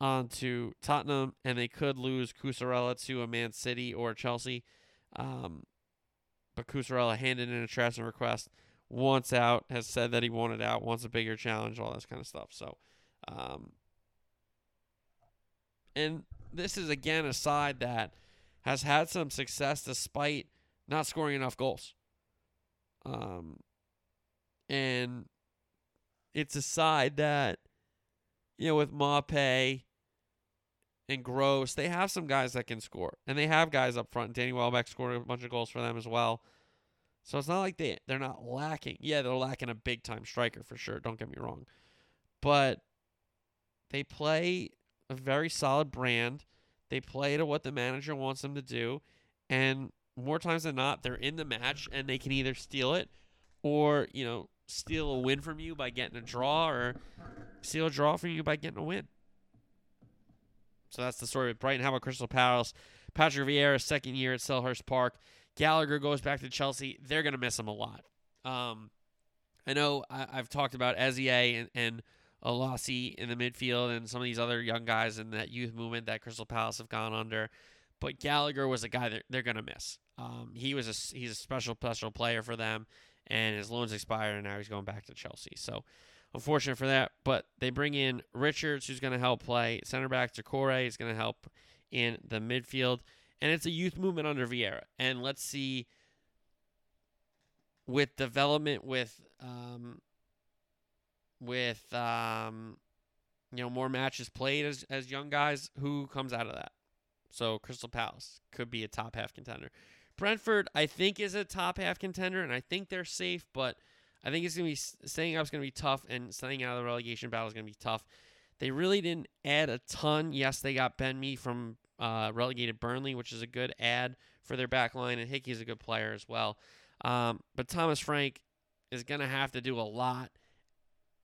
on to Tottenham, and they could lose Cucurella to a Man City or Chelsea. Um, but Cucurella handed in a transfer request, wants out, has said that he wanted out, wants a bigger challenge, all this kind of stuff. So, um, and this is again a side that has had some success despite not scoring enough goals. Um, and it's a side that, you know, with Maupay and Gross, they have some guys that can score, and they have guys up front. Danny Welbeck scored a bunch of goals for them as well. So it's not like they they're not lacking. Yeah, they're lacking a big time striker for sure. Don't get me wrong, but they play a very solid brand. They play to what the manager wants them to do, and more times than not, they're in the match and they can either steal it or, you know, steal a win from you by getting a draw or steal a draw from you by getting a win. So that's the story with Brighton. How about Crystal Palace? Patrick Vieira, second year at Selhurst Park. Gallagher goes back to Chelsea. They're going to miss him a lot. Um, I know I, have talked about Ezier and, and Olise in the midfield and some of these other young guys in that youth movement that Crystal Palace have gone under. But Gallagher was a guy that they're going to miss. Um, he was a he's a special special player for them, and his loan's expired, and now he's going back to Chelsea. So unfortunate for that. But they bring in Richards, who's going to help play center back. Doucouré is going to help in the midfield, and it's a youth movement under Vieira. And let's see with development with um, with um, you know more matches played as as young guys who comes out of that. So Crystal Palace could be a top half contender. Brentford, I think, is a top half contender, and I think they're safe, but I think it's gonna be staying up is gonna be tough, and staying out of the relegation battle is gonna be tough. They really didn't add a ton. Yes, they got Ben Mee from uh, relegated Burnley, which is a good add for their back line, and Hickey is a good player as well. Um, but Thomas Frank is gonna have to do a lot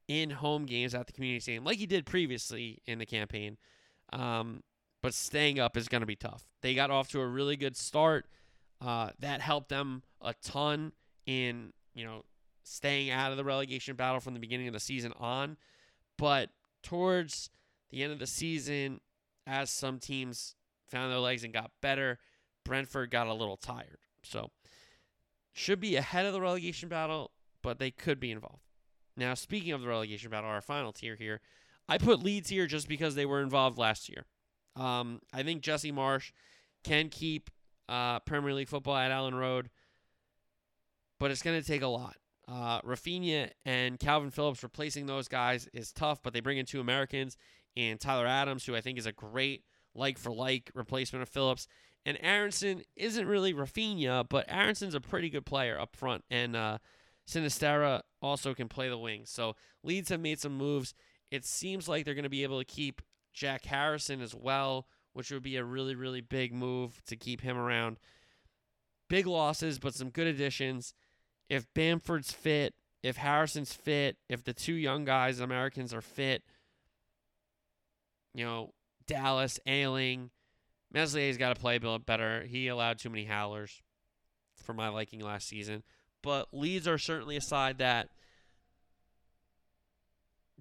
in home games at the community stadium, like he did previously in the campaign. Um, but staying up is going to be tough. They got off to a really good start. Uh, that helped them a ton in you know staying out of the relegation battle from the beginning of the season on. But towards the end of the season, as some teams found their legs and got better, Brentford got a little tired. So should be ahead of the relegation battle, but they could be involved. Now, speaking of the relegation battle, our final tier here, I put Leeds here just because they were involved last year. Um, I think Jesse Marsch can keep uh, Premier League football at Elland Road, but it's going to take a lot. Uh, Raphinha and Kalvin Phillips replacing those guys is tough, but they bring in two Americans and Tyler Adams, who I think is a great like for like replacement of Phillips. And Aaronson isn't really Raphinha, but Aaronson's a pretty good player up front. And uh, Sinisterra also can play the wing. So Leeds have made some moves. It seems like they're going to be able to keep Jack Harrison as well, which would be a really, really big move to keep him around. Big losses, but some good additions. If Bamford's fit, if Harrison's fit, if the two young guys, Americans, are fit, you know, Dallas, Ayling, Meslier's got to play better. He allowed too many howlers for my liking last season but Leeds are certainly a side that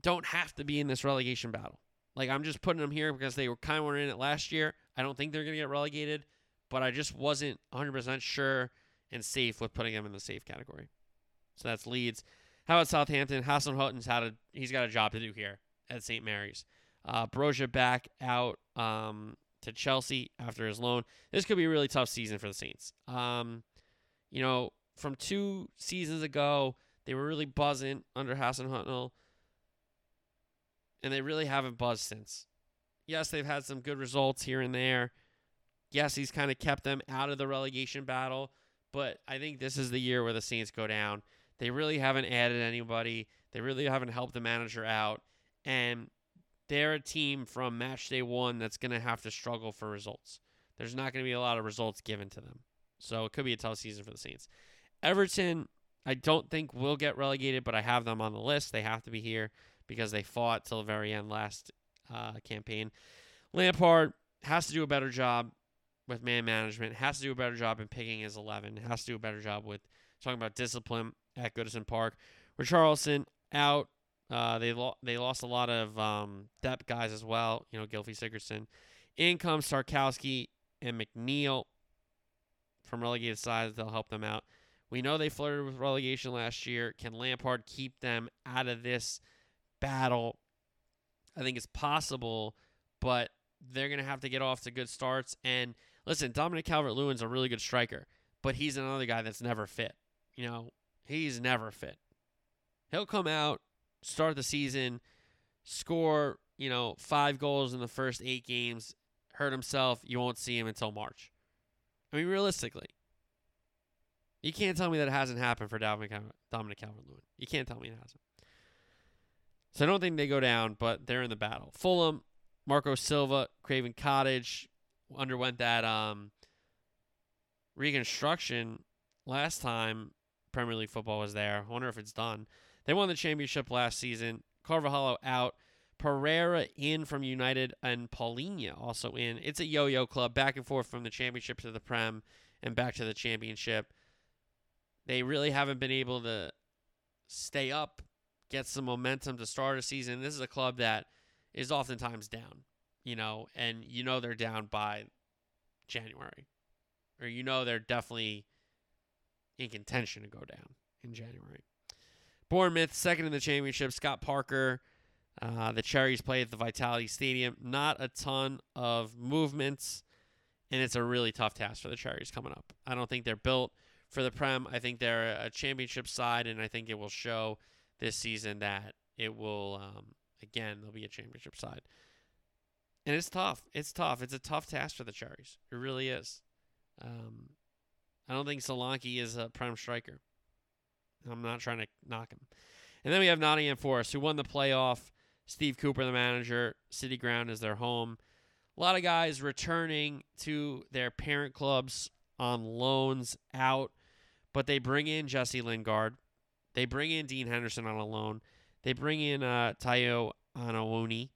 don't have to be in this relegation battle. Like I'm just putting them here because they were kind of in it last year. I don't think they're going to get relegated, but I just wasn't 100% sure and safe with putting them in the safe category. So that's Leeds. How about Southampton? Hasenhüttl's had a he's got a job to do here at St. Mary's. Uh, Broja back out um, to Chelsea after his loan. This could be a really tough season for the Saints. Um, you know, from two seasons ago. They were really buzzing under Hasenhüttl, and they really haven't buzzed since. Yes, they've had some good results here and there. Yes, he's kind of kept them out of the relegation battle, but I think this is the year where the Saints go down. They really haven't added anybody. They really haven't helped the manager out, and they're a team from match day one that's going to have to struggle for results. There's not going to be a lot of results given to them. So it could be a tough season for the Saints. Everton, I don't think will get relegated, but I have them on the list. They have to be here because they fought till the very end last uh, campaign. Lampard has to do a better job with man management, has to do a better job in picking his 11, has to do a better job with talking about discipline at Goodison Park. Richarlison out. Uh, they lo- they lost a lot of um, depth guys as well. You know, Gylfi Sigurdsson. In comes Tarkowski and McNeil from relegated sides. They'll help them out. We know they flirted with relegation last year. Can Lampard keep them out of this battle? I think it's possible, but they're going to have to get off to good starts. And listen, Dominic Calvert Lewin's a really good striker, but he's another guy that's never fit. You know, he's never fit. He'll come out, start the season, score, you know, five goals in the first eight games, hurt himself. You won't see him until March. I mean, realistically, you can't tell me that it hasn't happened for Dominic Calvert Lewin. You can't tell me it hasn't. So I don't think they go down, but they're in the battle. Fulham, Marco Silva, Craven Cottage underwent that um, reconstruction last time Premier League football was there. I wonder if it's done. They won the championship last season. Carvalho out. Pereira in from United and Palhinha also in. It's a yo-yo club back and forth from the championship to the Prem and back to the championship. They really haven't been able to stay up, get some momentum to start a season. This is a club that is oftentimes down, you know, and you know they're down by January. or you know they're definitely in contention to go down in January. Bournemouth, second in the championship. Scott Parker. Uh, the Cherries play at the Vitality Stadium. Not a ton of movements, and it's a really tough task for the Cherries coming up. I don't think they're built for the Prem. I think they're a championship side, and I think it will show this season that it will, um, again, they'll be a championship side. And it's tough. It's tough. It's a tough task for the Cherries. It really is. Um, I don't think Solanke is a prime striker. I'm not trying to knock him. And then we have Nottingham Forest, who won the playoff. Steve Cooper, the manager. City Ground is their home. A lot of guys returning to their parent clubs on loans out, but they bring in Jesse Lingard. They bring in Dean Henderson on a loan. They bring in uh, Taiwo Awoniyi,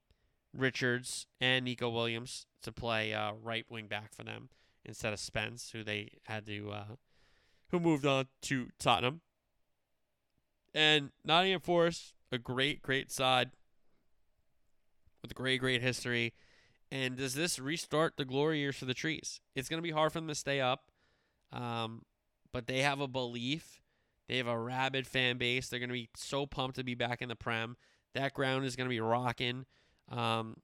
Richards, and Neco Williams to play uh, right wing back for them instead of Spence, who they had to, uh, who moved on to Tottenham. And Nottingham Forest, a great, great side with a great, great history. And does this restart the glory years for the trees? It's going to be hard for them to stay up, um, but they have a belief. They have a rabid fan base. They're going to be so pumped to be back in the Prem. That ground is going to be rocking, um,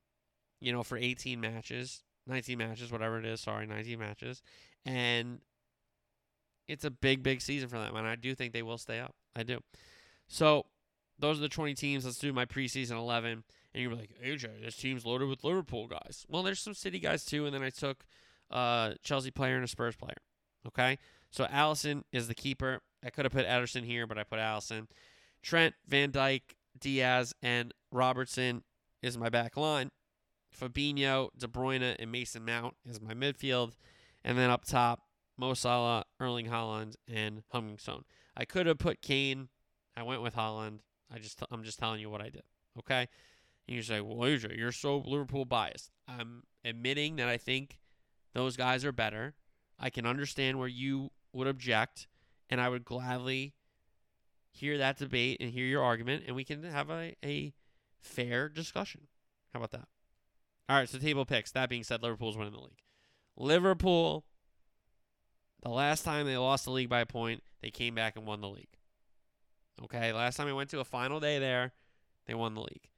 you know, for 18 matches, 19 matches, whatever it is. Sorry, 19 matches. And it's a big, big season for them. And I do think they will stay up. I do. So those are the 20 teams. Let's do my preseason 11. And you're like, AJ, this team's loaded with Liverpool guys. Well, there's some City guys too. And then I took a Chelsea player and a Spurs player. Okay. So Alisson is the keeper. I could have put Ederson here, but I put Alisson. Trent, Van Dijk, Diaz, and Robertson is my back line. Fabinho, De Bruyne, and Mason Mount is my midfield. And then up top, Mo Salah, Erling Haaland, and Heung-min I could have put Kane. I went with Haaland. I just I'm just telling you what I did. Okay. And you say, well, AJ, you're so Liverpool biased. I'm admitting that I think those guys are better. I can understand where you would object, and I would gladly hear that debate and hear your argument, and we can have a, a fair discussion. How about that? All right, so table picks. That being said, Liverpool's winning the league. Liverpool, the last time they lost the league by a point, they came back and won the league. Okay, last time we went to a final day there, they won the league.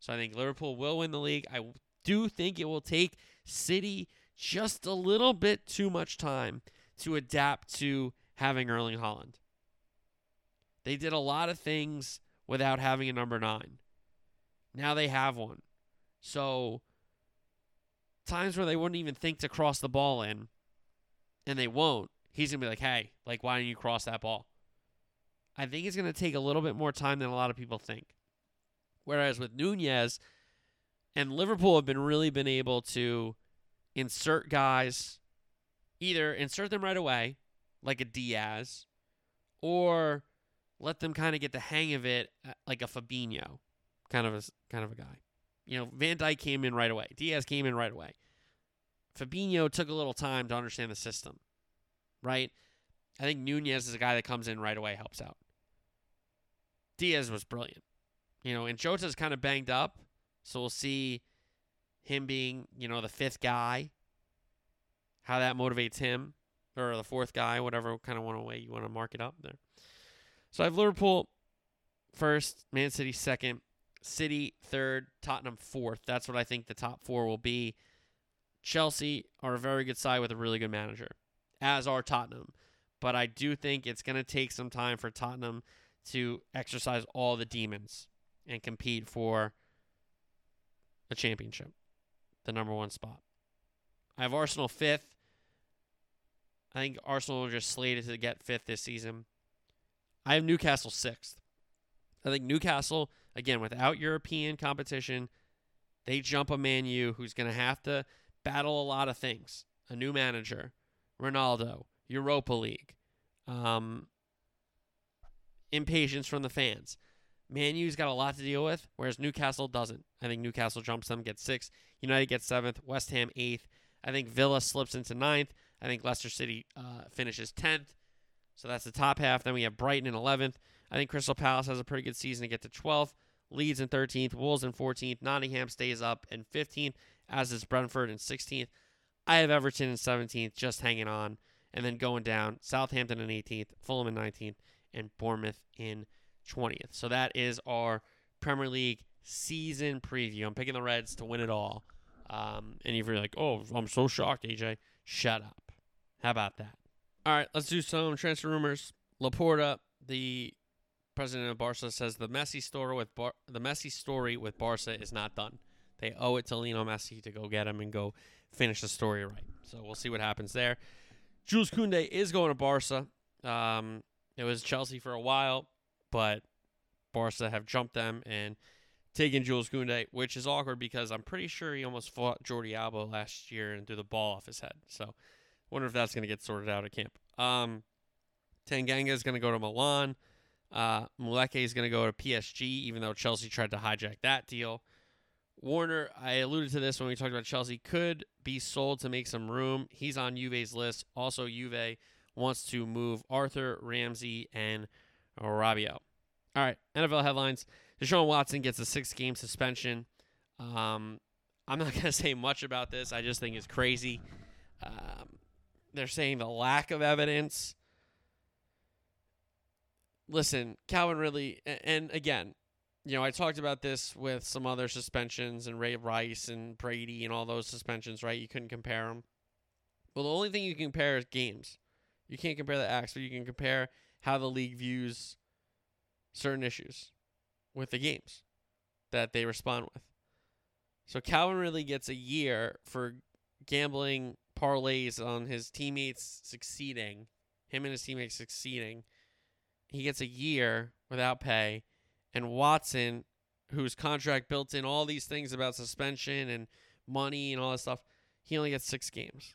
So I think Liverpool will win the league. I do think it will take City just a little bit too much time to adapt to having Erling Haaland. They did a lot of things without having a number nine. Now they have one. So times where they wouldn't even think to cross the ball in, and they won't, he's gonna be like, "Hey, like, why don't you cross that ball?" I think it's gonna take a little bit more time than a lot of people think. Whereas with Nunez and Liverpool have been really been able to insert guys, either insert them right away, like a Diaz, or let them kind of get the hang of it, uh, like a Fabinho, kind of a kind of a guy. You know, Van Dijk came in right away. Diaz came in right away. Fabinho took a little time to understand the system, right? I think Nunez is a guy that comes in right away, helps out. Diaz was brilliant. You know, and Jota's kind of banged up, so we'll see him being, you know, the fifth guy, how that motivates him, or the fourth guy, whatever kind of one way you want to mark it up there. So I have Liverpool first, Man City second, City third, Tottenham fourth. That's what I think the top four will be. Chelsea are a very good side with a really good manager, as are Tottenham. But I do think it's going to take some time for Tottenham to exercise all the demons and compete for a championship, the number one spot. I have Arsenal fifth. I think Arsenal are just slated to get fifth this season. I have Newcastle sixth. I think Newcastle, again, without European competition, they jump a Man U who's going to have to battle a lot of things. A new manager, Ronaldo, Europa League, um, impatience from the fans. Man U's got a lot to deal with, whereas Newcastle doesn't. I think Newcastle jumps them, gets sixth. United gets seventh. West Ham eighth. I think Villa slips into ninth. I think Leicester City uh, finishes tenth. So that's the top half. Then we have Brighton in eleventh. I think Crystal Palace has a pretty good season to get to twelfth. Leeds in thirteenth. Wolves in fourteenth. Nottingham stays up in fifteenth, as is Brentford in sixteenth. I have Everton in seventeenth, just hanging on. and then going down Southampton in 18th, Fulham in 19th, and Bournemouth in 20th. So that is our Premier League season preview. I'm picking the Reds to win it all. Um, and you're like, oh, I'm so shocked, AJ, shut up. How about that? All right, let's do some transfer rumors. Laporta, the president of Barca, says the Messi story with Bar- the story with Barca is not done. They owe it to Lionel Messi to go get him and go finish the story right. So we'll see what happens there. Jules Koundé is going to Barca. Um, it was Chelsea for a while, but Barca have jumped them and taken Jules Koundé, which is awkward because I'm pretty sure he almost fought Jordi Alba last year and threw the ball off his head. So wonder if that's going to get sorted out at camp. Um, Tanganga is going to go to Milan. Uh, Mukiele is going to go to PSG, even though Chelsea tried to hijack that deal. Werner, I alluded to this when we talked about Chelsea, could be sold to make some room. He's on Juve's list. Also, Juve wants to move Arthur, Ramsey, and Rabiot. All right, NFL headlines. Deshaun Watson gets a six game suspension. Um, I'm not going to say much about this. I just think it's crazy. Um, they're saying the lack of evidence. Listen, Calvin Ridley, and again, you know, I talked about this with some other suspensions and Ray Rice and Brady and all those suspensions, right? You couldn't compare them. Well, the only thing you can compare is games. You can't compare the acts, but you can compare how the league views certain issues with the games that they respond with. So Calvin Ridley gets a year for gambling parlays on his teammates succeeding, him and his teammates succeeding. He gets a year without pay, and Watson, whose contract built in all these things about suspension and money and all that stuff, he only gets six games.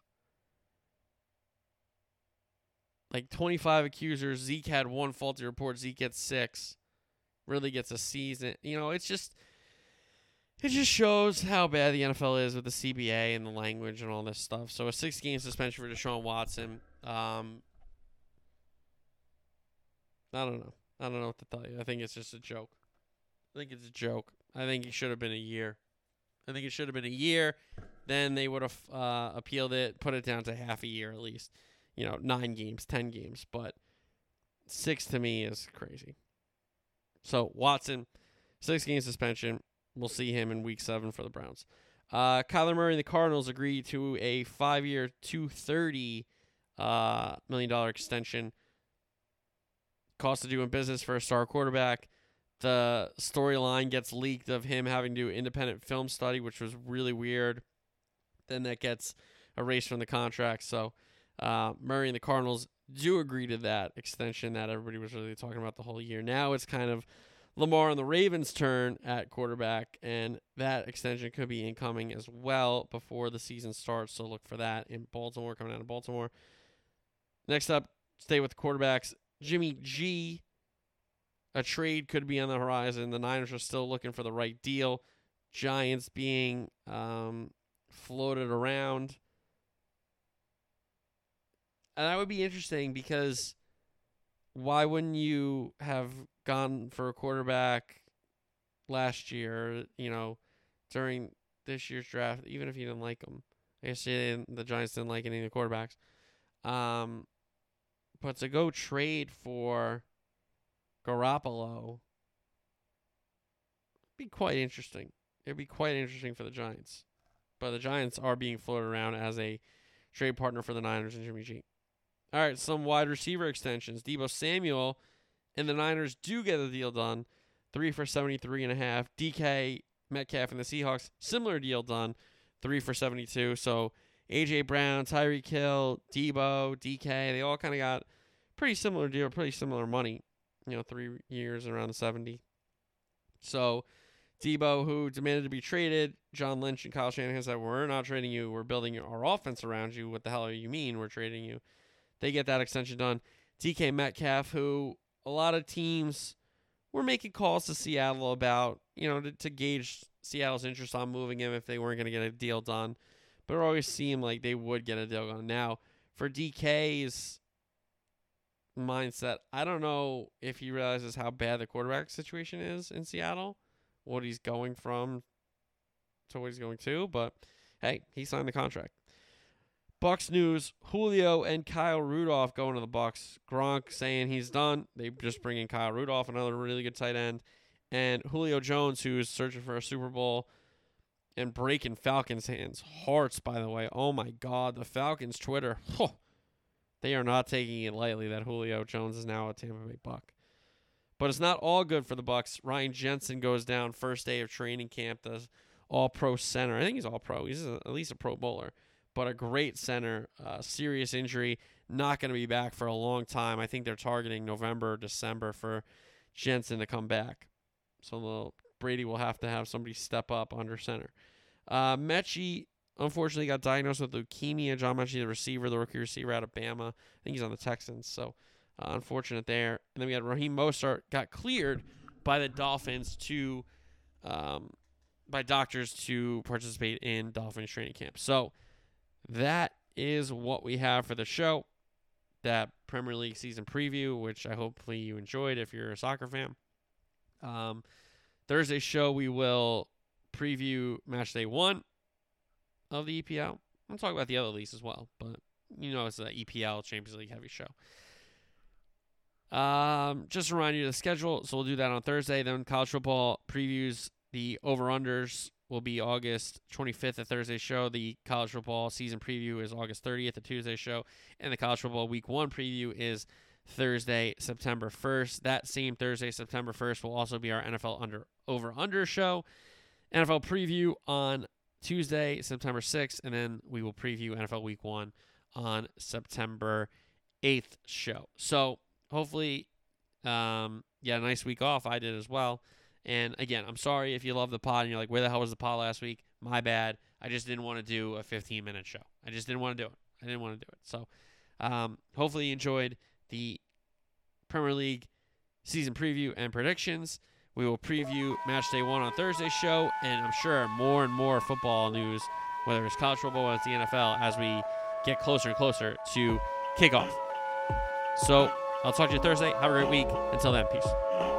Like 25 accusers. Zeke had one faulty report. Zeke gets six. Really gets a season. You know, it's just it just shows how bad the NFL is with the CBA and the language and all this stuff. So a six game suspension for Deshaun Watson. Um, I don't know. I don't know what to tell you. I think it's just a joke. I think it's a joke. I think it should have been a year. I think it should have been a year. Then they would have uh, appealed it, put it down to half a year at least. You know, nine games, ten games. But six to me is crazy. So Watson, six game suspension. We'll see him in week seven for the Browns. Uh, Kyler Murray and the Cardinals agreed to a five year, 230 uh, million dollar extension. Cost of doing business for a star quarterback. The storyline gets leaked of him having to do independent film study, which was really weird. Then that gets erased from the contract. So uh, Murray and the Cardinals do agree to that extension that everybody was really talking about the whole year. Now it's kind of Lamar and the Ravens' turn at quarterback, and that extension could be incoming as well before the season starts. So look for that in Baltimore, coming out of Baltimore. Next up, stay with the quarterbacks. Jimmy G. A trade could be on the horizon. The Niners are still looking for the right deal. Giants being um, floated around. And that would be interesting because why wouldn't you have gone for a quarterback last year, you know, during this year's draft, even if you didn't like them? I guess the Giants didn't like any of the quarterbacks. Um, but to go trade for Garoppolo be quite interesting. It'd be quite interesting for the Giants. But the Giants are being floated around as a trade partner for the Niners and Jimmy G. All right, some wide receiver extensions. Deebo Samuel and the Niners do get a deal done. Three for seventy-three and a half. DK Metcalf and the Seahawks, similar deal done. Three for seventy-two. So AJ Brown, Tyreek Hill, Deebo, DK, they all kind of got pretty similar deal, pretty similar money. You know, three years around the seventy. So Deebo, who demanded to be traded, John Lynch and Kyle Shanahan said, "We're not trading you. We're building our offense around you. What the hell are you mean? We're trading you." They get that extension done. DK Metcalf, who a lot of teams were making calls to Seattle about, you know, to, to gauge Seattle's interest on moving him if they weren't going to get a deal done. But it always seemed like they would get a deal done. Now, for DK's mindset, I don't know if he realizes how bad the quarterback situation is in Seattle, what he's going from to what he's going to, but hey, he signed the contract. Bucks news: Julio and Kyle Rudolph going to the Bucks. Gronk saying he's done. They just bring in Kyle Rudolph, another really good tight end, and Julio Jones, who's searching for a Super Bowl and breaking Falcons' hands. Hearts, by the way. Oh my God, the Falcons' Twitter. they are not taking it lightly that Julio Jones is now a Tampa Bay Buck. But it's not all good for the Bucks. Ryan Jensen goes down first day of training camp. The All Pro center. I think he's All Pro. He's a, at least a Pro Bowler but a great center. Uh, serious injury, not going to be back for a long time. I think they're targeting November, December for Jensen to come back. So Brady will have to have somebody step up under center. Uh, Metchie unfortunately got diagnosed with leukemia. John Metchie, the receiver, the rookie receiver out of Bama. I think he's on the Texans. So uh, unfortunate there. And then we had Raheem Mostert got cleared by the Dolphins to, um, by doctors to participate in Dolphins training camp. So that is what we have for the show. That Premier League season preview, which I hopefully you enjoyed if you're a soccer fan. Um, Thursday show we will preview match day one of the EPL. I'll talk about the other leagues as well, but you know it's an EPL Champions League heavy show. Um, just to remind you of the schedule, so we'll do that on Thursday. Then college football previews the over unders will be August 25th, a Thursday show. The college football season preview is August 30th, a Tuesday show. And the college football week one preview is Thursday, September 1st. That same Thursday, September 1st, will also be our NFL under over under show. NFL preview on Tuesday, September 6th, and then we will preview NFL week one on September 8th show. So hopefully, um, yeah, nice week off. I did as well. And again, I'm sorry if you love the pod and you're like, where the hell was the pod last week? My bad. I just didn't want to do a 15 minute show. I just didn't want to do it. I didn't want to do it. So um, hopefully you enjoyed the Premier League season preview and predictions. We will preview match day one on Thursday's show, and I'm sure more and more football news, whether it's college football or it's the NFL, as we get closer and closer to kickoff. So I'll talk to you Thursday. Have a great week. Until then, peace.